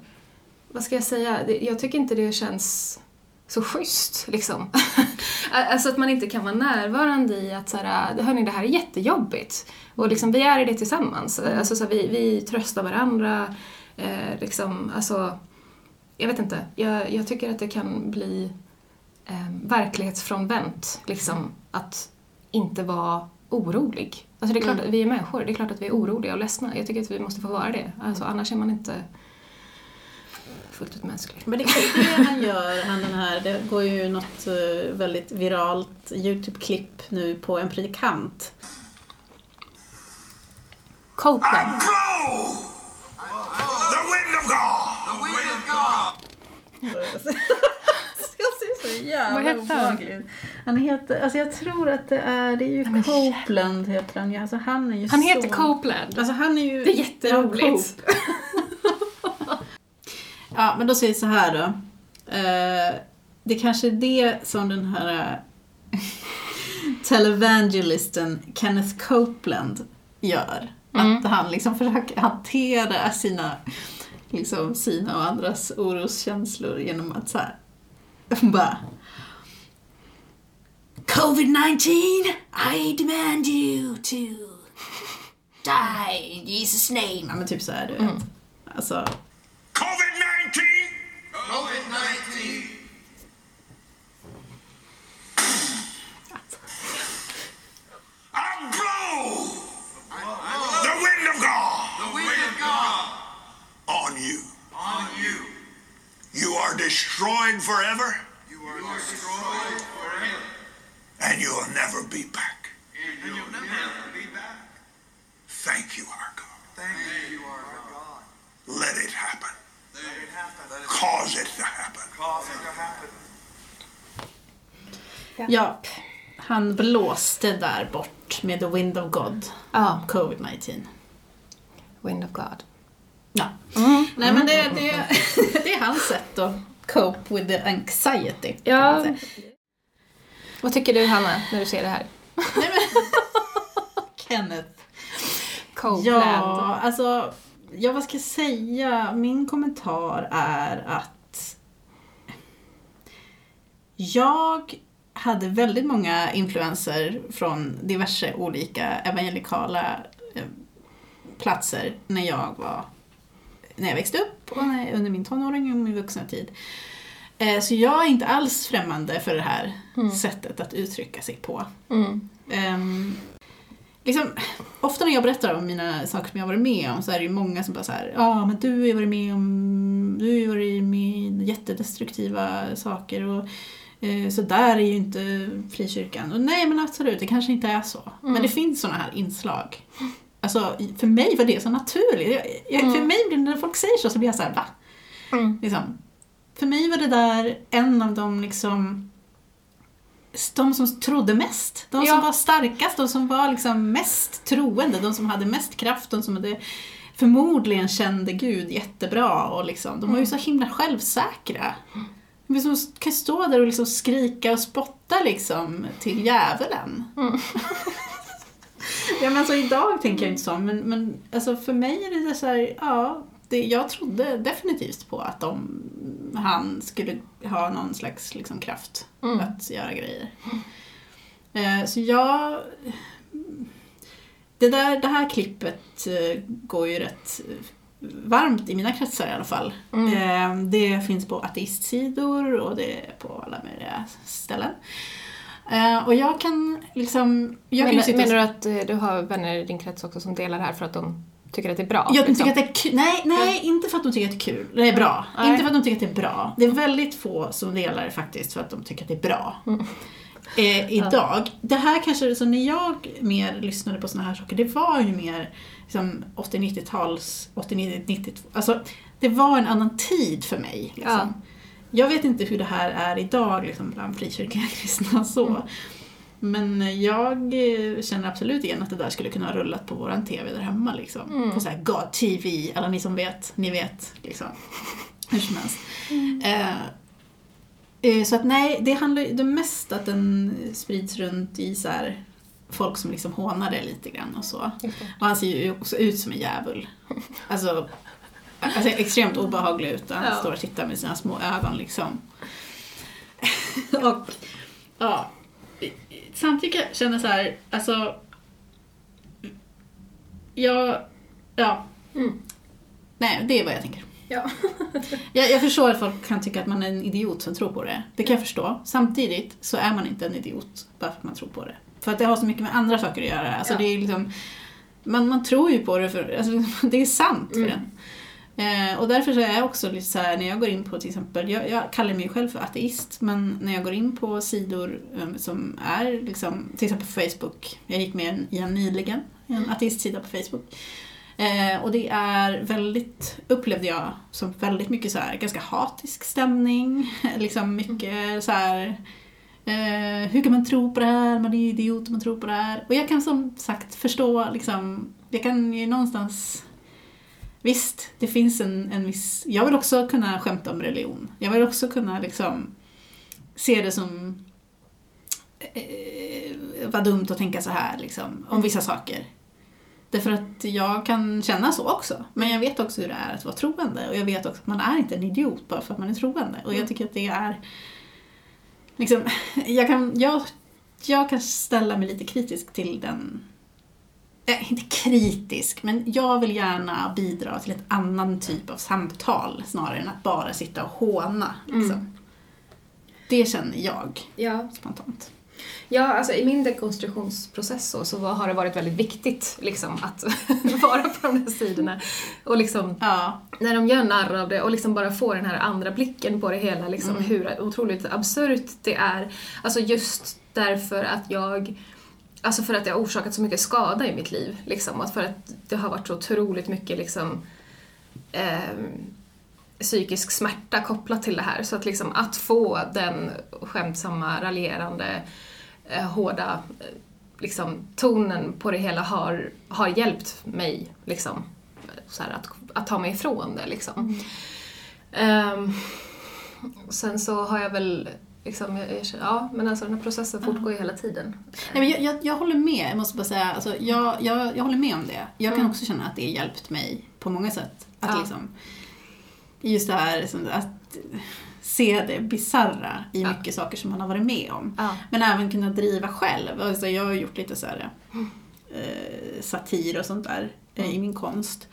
vad ska jag säga, jag tycker inte det känns så schysst liksom. *laughs* alltså att man inte kan vara närvarande i att så här, hörni det här är jättejobbigt och liksom vi är i det tillsammans. Alltså så här, vi, vi tröstar varandra, eh, liksom, alltså jag vet inte, jag, jag tycker att det kan bli eh, verklighetsfrånvänt, liksom, att inte vara orolig. Alltså det är klart att vi är människor, det är klart att vi är oroliga och ledsna. Jag tycker att vi måste få vara det, alltså, annars är man inte fullt ut mänsklig. Men det är det han gör, han den här, det går ju något eh, väldigt viralt YouTube-klipp nu på en predikant. Copeland. *laughs* jävla Vad heter han? Han heter, alltså jag tror att det är, det är ju Copeland heter han. Alltså han är ju Han så... heter Copeland. Alltså han är ju... Det är jätteroligt. *laughs* Ja, men då säger jag så här då. Eh, det kanske är det som den här eh, *laughs* televangelisten Kenneth Copeland gör. Att han liksom försöker hantera sina, liksom, sina och andras oroskänslor genom att så här, *laughs* bara Covid-19, I demand you to die in Jesus name. Ja men typ så här, du vet. Alltså, COVID-19! COVID-19! I blow! The wind of God! The wind of God! On you. On you. You are destroyed forever. You are destroyed forever. And you'll never be back. And you'll never be back. Thank you, our God. Thank you, our God. Let it happen. Let it happen. Cause it to happen. Cause it to happen. Ja, han blåste där bort med The Wind of God, Ja, Covid-19. Wind of God. Ja. Nej men det, det, det är hans sätt att cope with the anxiety. Ja. Vad tycker du Hanna, när du ser det här? Nej, men, *laughs* Kenneth. Copeland. Ja, alltså, ja vad ska jag säga? Min kommentar är att jag hade väldigt många influenser från diverse olika evangelikala eh, platser när jag var när jag växte upp och under min tonåring och min vuxna tid. Eh, Så jag är inte alls främmande för det här sättet att uttrycka sig på. Mm. Ehm, liksom, ofta när jag berättar om mina saker som jag varit med om så är det ju många som bara så här, ja men du har ju varit med om, du har ju varit med i jättedestruktiva saker och eh, så där är ju inte frikyrkan. Och nej men absolut, det kanske inte är så. Men det finns såna här inslag. Alltså för mig var det så naturligt. Jag, jag, För mig när folk säger så så blir jag så här, va? Mm. Liksom. För mig var det där en av de liksom de som trodde mest. De som Ja. var starkast, de som var liksom mest troende, de som hade mest kraft, de som hade förmodligen kände Gud jättebra och liksom, de var ju så himla självsäkra. De som kan stå där och liksom skrika och spotta liksom till djävulen. *laughs* *laughs* ja men alltså idag tänker jag inte så, men, men alltså för mig är det så här, ja, det, jag trodde definitivt på att de, han skulle ha någon slags liksom, kraft att göra grejer. Eh, så jag... Det, där, det här klippet eh, går ju rätt varmt i mina kretsar i alla fall. Eh, det finns på ateistsidor och det är på alla möjliga ställen. Eh, och jag kan liksom... Jag kan menar, och- menar du att eh, du har vänner i din krets också som delar det här för att de tycker att det är bra? Ja, de liksom? tycker att det är kul. Nej, nej, inte för att de tycker att det är kul. Det är bra. Nej. Inte för att de tycker att det är bra. Det är väldigt få som delar det faktiskt för att de tycker att det är bra. Eh, idag. Det här kanske, så när jag mer lyssnade på såna här saker, det var ju mer liksom 80-90-tals, 80-90, alltså det var en annan tid för mig. Liksom. Ja. Jag vet inte hur det här är idag liksom, bland frikyrkliga *laughs* kristna så. Men jag känner absolut igen att det där skulle kunna ha rullat på våran TV där hemma. Liksom. På så här God TV, alla ni som vet, ni vet. Liksom. *laughs* Hur som helst. Eh, eh, så att nej, det handlar ju det mest att den sprids runt i så här folk som liksom hånar det lite grann och så. Och han ser ju också ut som en djävul. Alltså, alltså extremt obehaglig ut. Han Ja. står och tittar med sina små ögon liksom. *laughs* och ja, samtidigt kan jag känna så här, alltså jag, ja. Nej, det är vad jag tänker. Ja. *laughs* Jag, jag förstår att folk kan tycka att man är en idiot som tror på det. Det kan jag förstå. Samtidigt så är man inte en idiot bara för att man tror på det. För att det har så mycket med andra saker att göra. Alltså Ja. det är liksom, man, man tror ju på det för alltså, *laughs* det är sant för en. Eh, och därför så är jag också lite så här, när jag går in på till exempel, jag, jag kallar mig själv för ateist, men när jag går in på sidor eh, som är liksom, till exempel på Facebook, jag gick med en, i en nyligen, en ateistsida på Facebook. Eh, och det är väldigt, upplevde jag, som väldigt mycket så här, ganska hatisk stämning. *laughs* liksom mycket så här. Eh, hur kan man tro på det här? Man är idiot om man tror på det här. Och jag kan som sagt förstå, liksom, jag kan ju någonstans Visst, det finns en, en viss... Jag vill också kunna skämta om religion. Jag vill också kunna liksom se det som... Eh, vad dumt att tänka så här liksom, om vissa saker. Därför att jag kan känna så också. Men jag vet också hur det är att vara troende. Och jag vet också att man är inte en idiot bara för att man är troende. Och jag tycker att det är... Liksom, jag, kan, jag, jag kan ställa mig lite kritisk till den... Eh, inte kritisk, men jag vill gärna bidra till ett annan typ av samtal snarare än att bara sitta och håna. Liksom. Det känner jag Ja, spontant. Ja, alltså i min dekonstruktionsprocess så, så har det varit väldigt viktigt liksom, att *laughs* vara på de här sidorna. Och liksom, Ja, när de gör narr av det och liksom bara få den här andra blicken på det hela, liksom, hur otroligt absurt det är. Alltså just därför att jag Alltså för att det har orsakat så mycket skada i mitt liv. Liksom, och för att det har varit så otroligt mycket liksom, ehm, psykisk smärta kopplat till det här. Så att, liksom, att få den skämtsamma, raljerande, eh, hårda eh, liksom, tonen på det hela har, har hjälpt mig liksom, så här, att, att ta mig ifrån det. Liksom. Ehm, sen så har jag väl Liksom, jag, jag, ja, men alltså den här processen fortgår ju hela tiden. Nej, men jag, jag, jag håller med, jag måste bara säga, alltså, jag, jag, jag håller med om det. Jag kan Mm. också känna att det har hjälpt mig på många sätt. Att Ja. liksom, just det här liksom, att se det bizarra i Ja. mycket saker som man har varit med om. Ja. Men även kunna driva själv. Alltså, jag har gjort lite så här, eh, satir och sånt där eh, Mm. i min konst.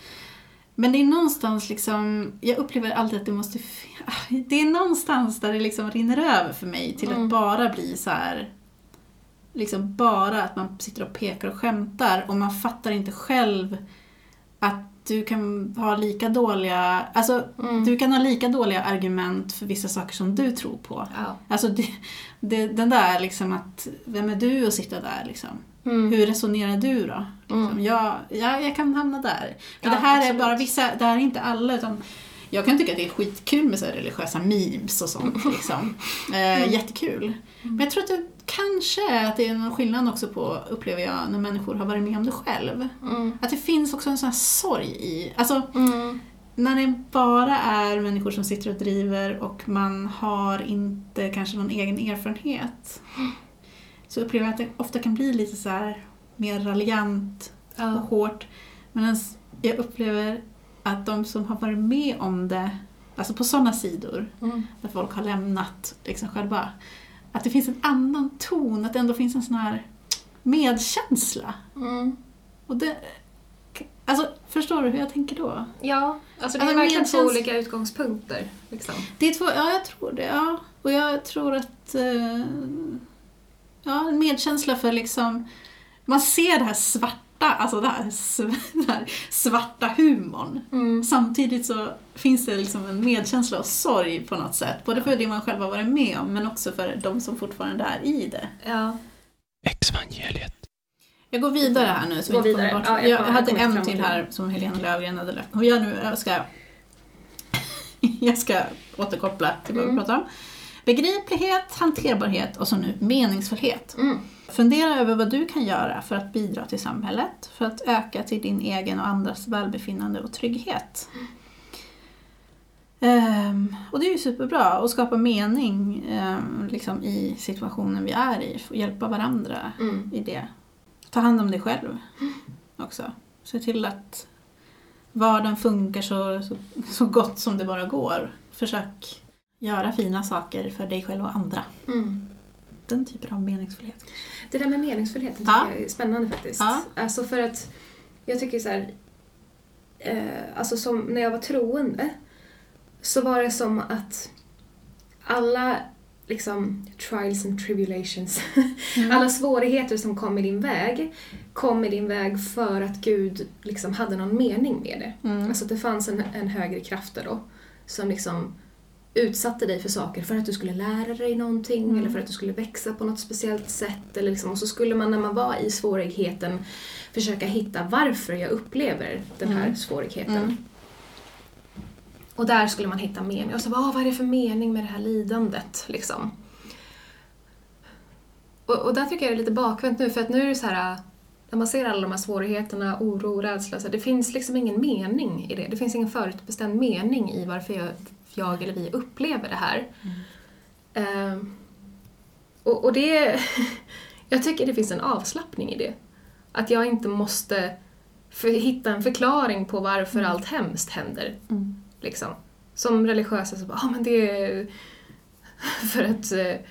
Men det är någonstans liksom, jag upplever alltid att det måste, det är någonstans där det liksom rinner över för mig till Mm. att bara bli så här liksom bara att man sitter och pekar och skämtar och man fattar inte själv att du kan ha lika dåliga, alltså Mm. du kan ha lika dåliga argument för vissa saker som du tror på. Ja. Alltså det, det, den där liksom att, vem är du att sitta där liksom? Mm. Hur resonerar du då? Liksom, jag, jag, jag kan hamna där. Ja, Men det här absolut. är bara vissa, det här är inte alla utan jag kan tycka att det är skitkul med så religiösa memes och sånt. *laughs* Liksom. Eh, jättekul. Men jag tror att det kanske är att det är någon skillnad också på, upplever jag, när människor har varit med om det själv. Mm. Att det finns också en sån här sorg i, alltså Mm. när det bara är människor som sitter och driver och man har inte kanske någon egen erfarenhet. Så upplever jag att det ofta kan bli lite så här mer raljant och Ja. hårt. Men jag upplever att de som har varit med om det, alltså på sådana sidor, Mm. där folk har lämnat liksom själva, att det finns en annan ton, att det ändå finns en sån här medkänsla. Mm. Och det, alltså, förstår du hur jag tänker då? Ja, alltså det är Alltså, verkligen två medkäns- olika utgångspunkter. Liksom. Det är två, ja jag tror det. Ja. Och jag tror att eh, ja, medkänsla för liksom, man ser det här svarta, alltså det här, *laughs* den här svarta humorn. Mm. Samtidigt så finns det liksom en medkänsla och sorg på något sätt. Både för det man själv har varit med om men också för de som fortfarande är i det. Ja. Exvangeliet. Jag går vidare här nu. Så Gå vi vidare. Bort. Ja, jag jag, hade jag kommer en till här som Helena Löfgren hade lagt. Och jag nu jag ska, *laughs* jag ska återkoppla till vad vi Mm. pratar om. Begriplighet, hanterbarhet och så nu meningsfullhet. Mm. Fundera över vad du kan göra för att bidra till samhället, för att öka till din egen och andras välbefinnande och trygghet. Ehm, och det är ju superbra att skapa mening ehm, liksom i situationen vi är i, och hjälpa varandra Mm. i det. Ta hand om dig själv också. Se till att vardagen funkar så, så, så gott som det bara går. Försök göra fina saker för dig själv och andra. Mm. Den typen av meningsfullhet. Det där med meningsfullheten tycker Ja. jag är spännande faktiskt. Ja. Alltså för att jag tycker så här, eh, alltså som när jag var troende så var det som att alla liksom trials and tribulations. *laughs* Alla svårigheter som kom i din väg kom i din väg för att Gud liksom hade någon mening med det. Alltså att det fanns en, en högre kraft där då som liksom utsatte dig för saker för att du skulle lära dig någonting eller för att du skulle växa på något speciellt sätt. Eller liksom, och så skulle man när man var i svårigheten försöka hitta varför jag upplever den här svårigheten. Och där skulle man hitta mening. Och så bara, "Ah, vad är det för mening med det här lidandet? Liksom. Och, och där tycker jag det är lite bakvänt nu, för att nu är det så här, när man ser alla de här svårigheterna, oro, rädsla, så det finns liksom ingen mening i det. Det finns ingen förutbestämd mening i varför jag, jag eller vi upplever det här. Ehm, och, och det... *laughs* jag tycker det finns en avslappning i det. Att jag inte måste för, hitta en förklaring på varför allt hemskt händer. Liksom. Som religiösa så bara, ah, men det är *laughs* för att eh,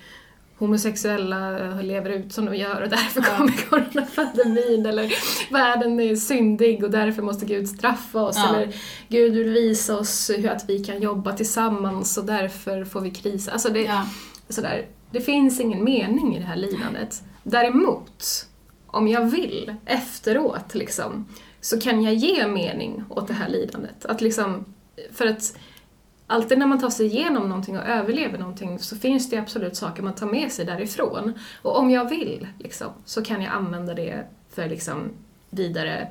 homosexuella lever ut som de gör och därför kommer coronapandemin eller världen är syndig och därför måste Gud straffa oss Ja. eller Gud vill visa oss hur att vi kan jobba tillsammans och därför får vi krisa. Alltså det, Ja. sådär, det finns ingen mening i det här lidandet. Däremot, om jag vill efteråt liksom, så kan jag ge mening åt det här lidandet. Att liksom, för att alltid när man tar sig igenom någonting och överlever någonting så finns det absolut saker man tar med sig därifrån. Och om jag vill liksom, så kan jag använda det för liksom vidare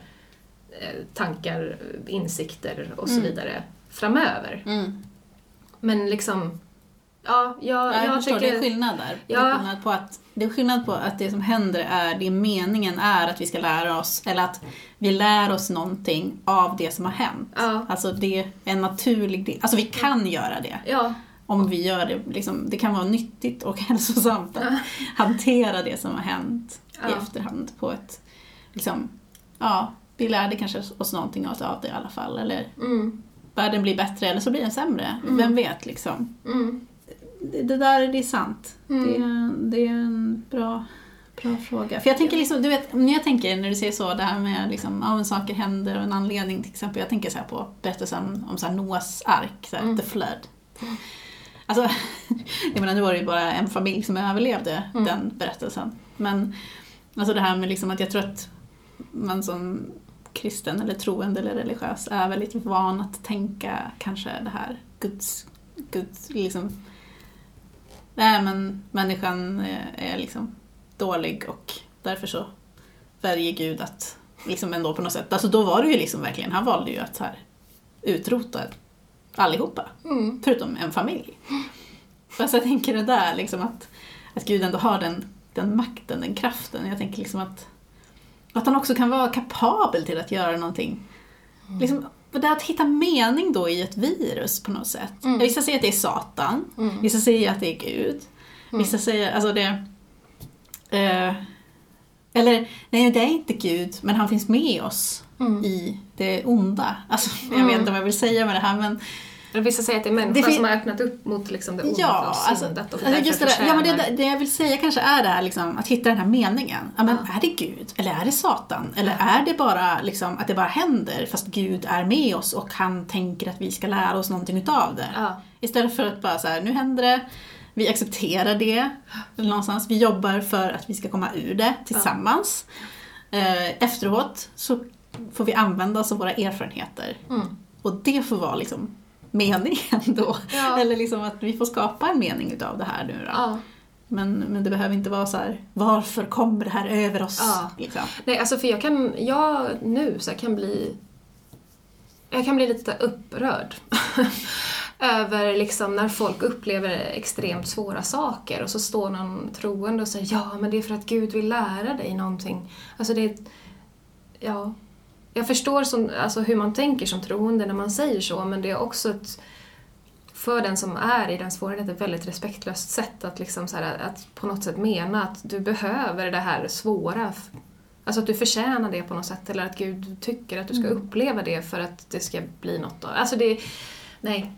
eh, tankar, insikter och så vidare framöver. Mm. Men liksom, ja, jag, Ja, jag, jag förstår, tycker... det är skillnad där. Det, Ja. är skillnad på att, det är skillnad på att det som händer är, det meningen är att vi ska lära oss, eller att vi lär oss någonting av det som har hänt. Ja. Alltså det är en naturlig del, alltså vi kan göra det. Ja, Om vi gör det, liksom, det kan vara nyttigt och *laughs* hälsosamt att hantera det som har hänt i efterhand på ett, liksom, ja, vi lärde kanske oss någonting av det i alla fall. Eller mm, världen blir bättre eller så blir den sämre. Vem vet liksom. mm, Det, det där det är sant. Det, är, det är en bra, bra fråga. För jag tänker liksom, du vet, när jag tänker när du säger så, det här med liksom, ja, saker händer av en anledning till exempel. Jag tänker så här på berättelsen om så här Noahs ark, så här, the flood. Alltså, *laughs* jag menar nu var det ju bara en familj som överlevde den berättelsen. Men alltså det här med liksom att jag tror att man som kristen eller troende eller religiös är väldigt van att tänka kanske det här Guds, Guds liksom Nej men människan är, är liksom dålig och därför så väljer Gud att liksom ändå på något sätt, alltså då var det ju liksom verkligen, han valde ju att så här utrota allihopa, mm, förutom en familj. Fast jag tänker det där liksom att, att Gud ändå har den, den makten, den kraften. Jag tänker liksom att, att han också kan vara kapabel till att göra någonting. Liksom, och det är att hitta mening då i ett virus på något sätt. Vissa säger att det är Satan, vissa säger att det är Gud. Vissa säger, alltså det... Eh, eller, nej det är inte Gud, men han finns med oss i det onda. Alltså, jag vet inte vad jag vill säga med det här men Vissa säger att det är människan Det som har öppnat upp mot liksom det onda Ja, och alltså, syndat och alltså just det, där, ja, men det, det jag vill säga kanske är det här liksom, att hitta den här meningen. Ja, men Är det Gud? Eller är det Satan? Eller är det bara liksom, att det bara händer fast Gud är med oss och han tänker att vi ska lära oss någonting utav det? Ja. Istället för att bara så här, nu händer det, vi accepterar det någonstans. Vi jobbar för att vi ska komma ur det tillsammans. Eh, efteråt så får vi använda oss av våra erfarenheter. Mm. Och det får vara liksom meningen då. Ja. Eller liksom att vi får skapa en mening utav det här nu då. Ja. Men, men det behöver inte vara så här, varför kommer det här över oss? Ja. Liksom. Nej, alltså för jag kan, jag nu så kan bli, jag kan bli lite upprörd. *laughs* Över liksom när folk upplever extremt svåra saker och så står någon troende och säger ja men det är för att Gud vill lära dig någonting. Alltså det ja. Jag förstår som, alltså hur man tänker som troende när man säger så men det är också ett för den som är i den svårigheten ett väldigt respektlöst sätt att, liksom så här, att på något sätt mena att du behöver det här svåra. Alltså att du förtjänar det på något sätt eller att Gud tycker att du ska uppleva det för att det ska bli något av Alltså det, nej.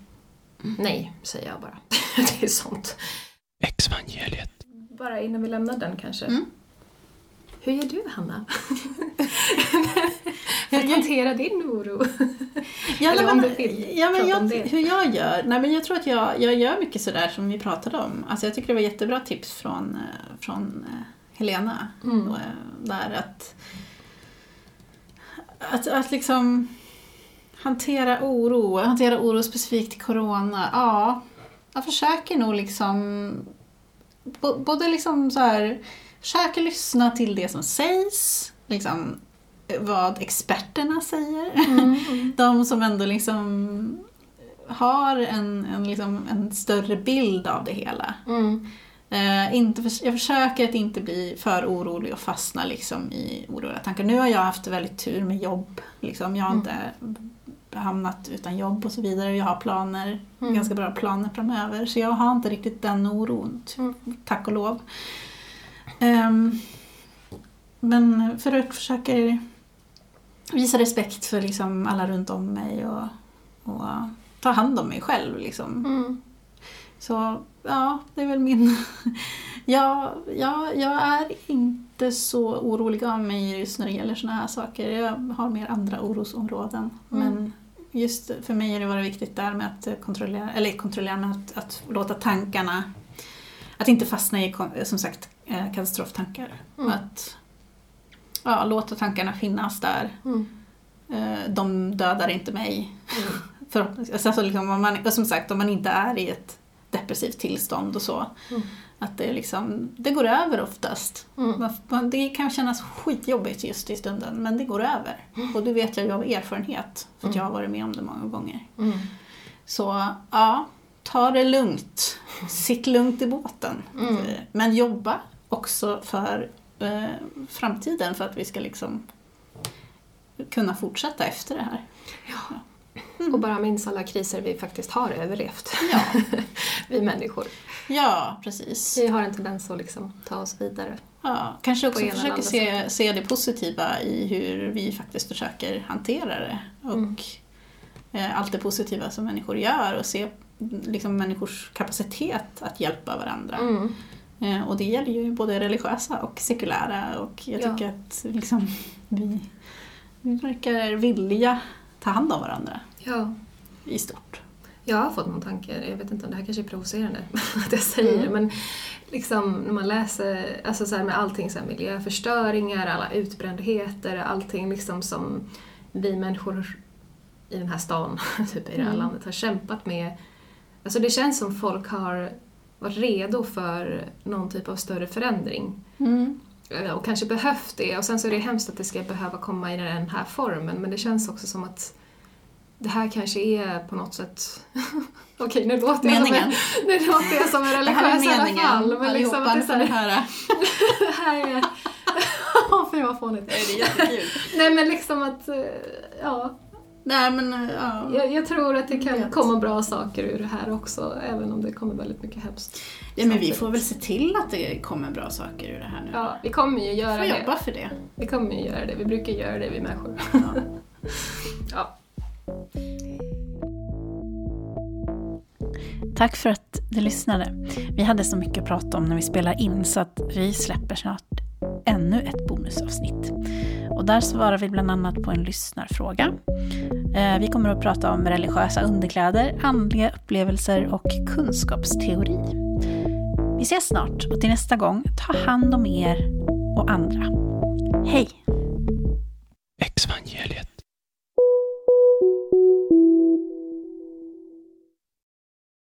Nej, säger jag bara. *laughs* det är sånt. Exvangeliet. Bara innan vi lämnar den kanske. Mm. Hur gör du, Hanna? *laughs* För att hantera din oro. Ja, Eller om du vill ja, men jag, om det. hur jag gör? Nej, men jag tror att jag, jag gör mycket sådär som vi pratade om. Alltså jag tycker det var jättebra tips från, från eh, Helena. Mm. Eh, Där att, att, att liksom hantera oro, hantera oro specifikt till corona. Ja, jag försöker nog liksom både liksom så här, försöker lyssna till det som sägs, liksom vad experterna säger. *laughs* De som ändå liksom har en, en, liksom, en större bild av det hela. Mm. Eh, inte för, jag försöker att inte bli för orolig och fastna liksom i oroliga tankar. Nu har jag haft väldigt tur med jobb. Liksom. Jag har inte hamnat utan jobb och så vidare. Jag har planer, Mm. ganska bra planer framöver. Så jag har inte riktigt den oron, t- Mm. tack och lov. Ehm, men för att försöka visa respekt för liksom alla runt om mig och, och ta hand om mig själv. Liksom. Mm. Så ja, det är väl min... *laughs* jag, jag, jag är inte så orolig av mig just när det gäller såna här saker. Jag har mer andra orosområden. Men just för mig har det varit viktigt där med att kontrollera, eller kontrollera, men att, att låta tankarna, att inte fastna i som sagt eh, katastroftankar. Mm. Att ja, låta tankarna finnas där. Mm. Eh, De dödar inte mig. *laughs* Förhoppningsvis. Alltså liksom om man, och som sagt, om man inte är i ett depressivt tillstånd och så. Mm. Att det, liksom, det går över oftast. Mm. Det kan kännas skitjobbigt just i stunden, men det går över. Och det vet jag ju av erfarenhet, för att jag har varit med om det många gånger. Mm. Så ja, ta det lugnt. Sitt lugnt i båten. Mm. Men jobba också för eh, framtiden, för att vi ska liksom kunna fortsätta efter det här. Och bara minns alla kriser vi faktiskt har överlevt. Ja, *laughs* vi människor. ja precis. Vi har en tendens att liksom ta oss vidare. Ja, kanske också försöka se, se det positiva i hur vi faktiskt försöker hantera det. Och Mm. eh, allt det positiva som människor gör och se liksom, människors kapacitet att hjälpa varandra. Mm. Eh, och det gäller ju både religiösa och sekulära och jag Ja. tycker att liksom, vi, vi verkar vilja ta hand om varandra Ja. i stort. Jag har fått någon tanke, jag vet inte om det här kanske är provocerande *laughs* att jag säger det, Mm. men liksom när man läser, alltså så med allting så här miljöförstöringar, alla utbrändheter, allting liksom som vi människor i den här stan, *laughs* typ i det här Mm. landet, har kämpat med. Alltså det känns som folk har varit redo för någon typ av större förändring. Eh, Och kanske behövt det. Och sen så är det hemskt att det ska behöva komma i den här formen, men det känns också som att det här kanske är på något sätt... *laughs* Okej, nu låter jag som en, Meningen. *laughs* nu låter jag som en Det här är religiös i alla meningen fall. Men liksom att det, så för det här, här. *laughs* det här är... Åh, fy vad fånigt. Det är jättekul. Nej men liksom att, eh, ja. Nej men ja. Jag, jag tror att det kan Vet. komma bra saker ur det här också, även om det kommer väldigt mycket hemskt. Ja, men vi får väl se till att det kommer bra saker ur det här nu. Ja, vi kommer ju Vi göra får det. jobba för det. Vi kommer ju göra det. Vi brukar göra det, vi människor. Ja. *laughs* Ja. Tack för att du lyssnade. Vi hade så mycket att prata om när vi spelade in så att vi släpper snart ännu ett bonusavsnitt. Och där svarar vi bland annat på en lyssnarfråga. Eh, vi kommer att prata om religiösa underkläder, andliga upplevelser och kunskapsteori. Vi ses snart och till nästa gång, ta hand om er och andra. Hej!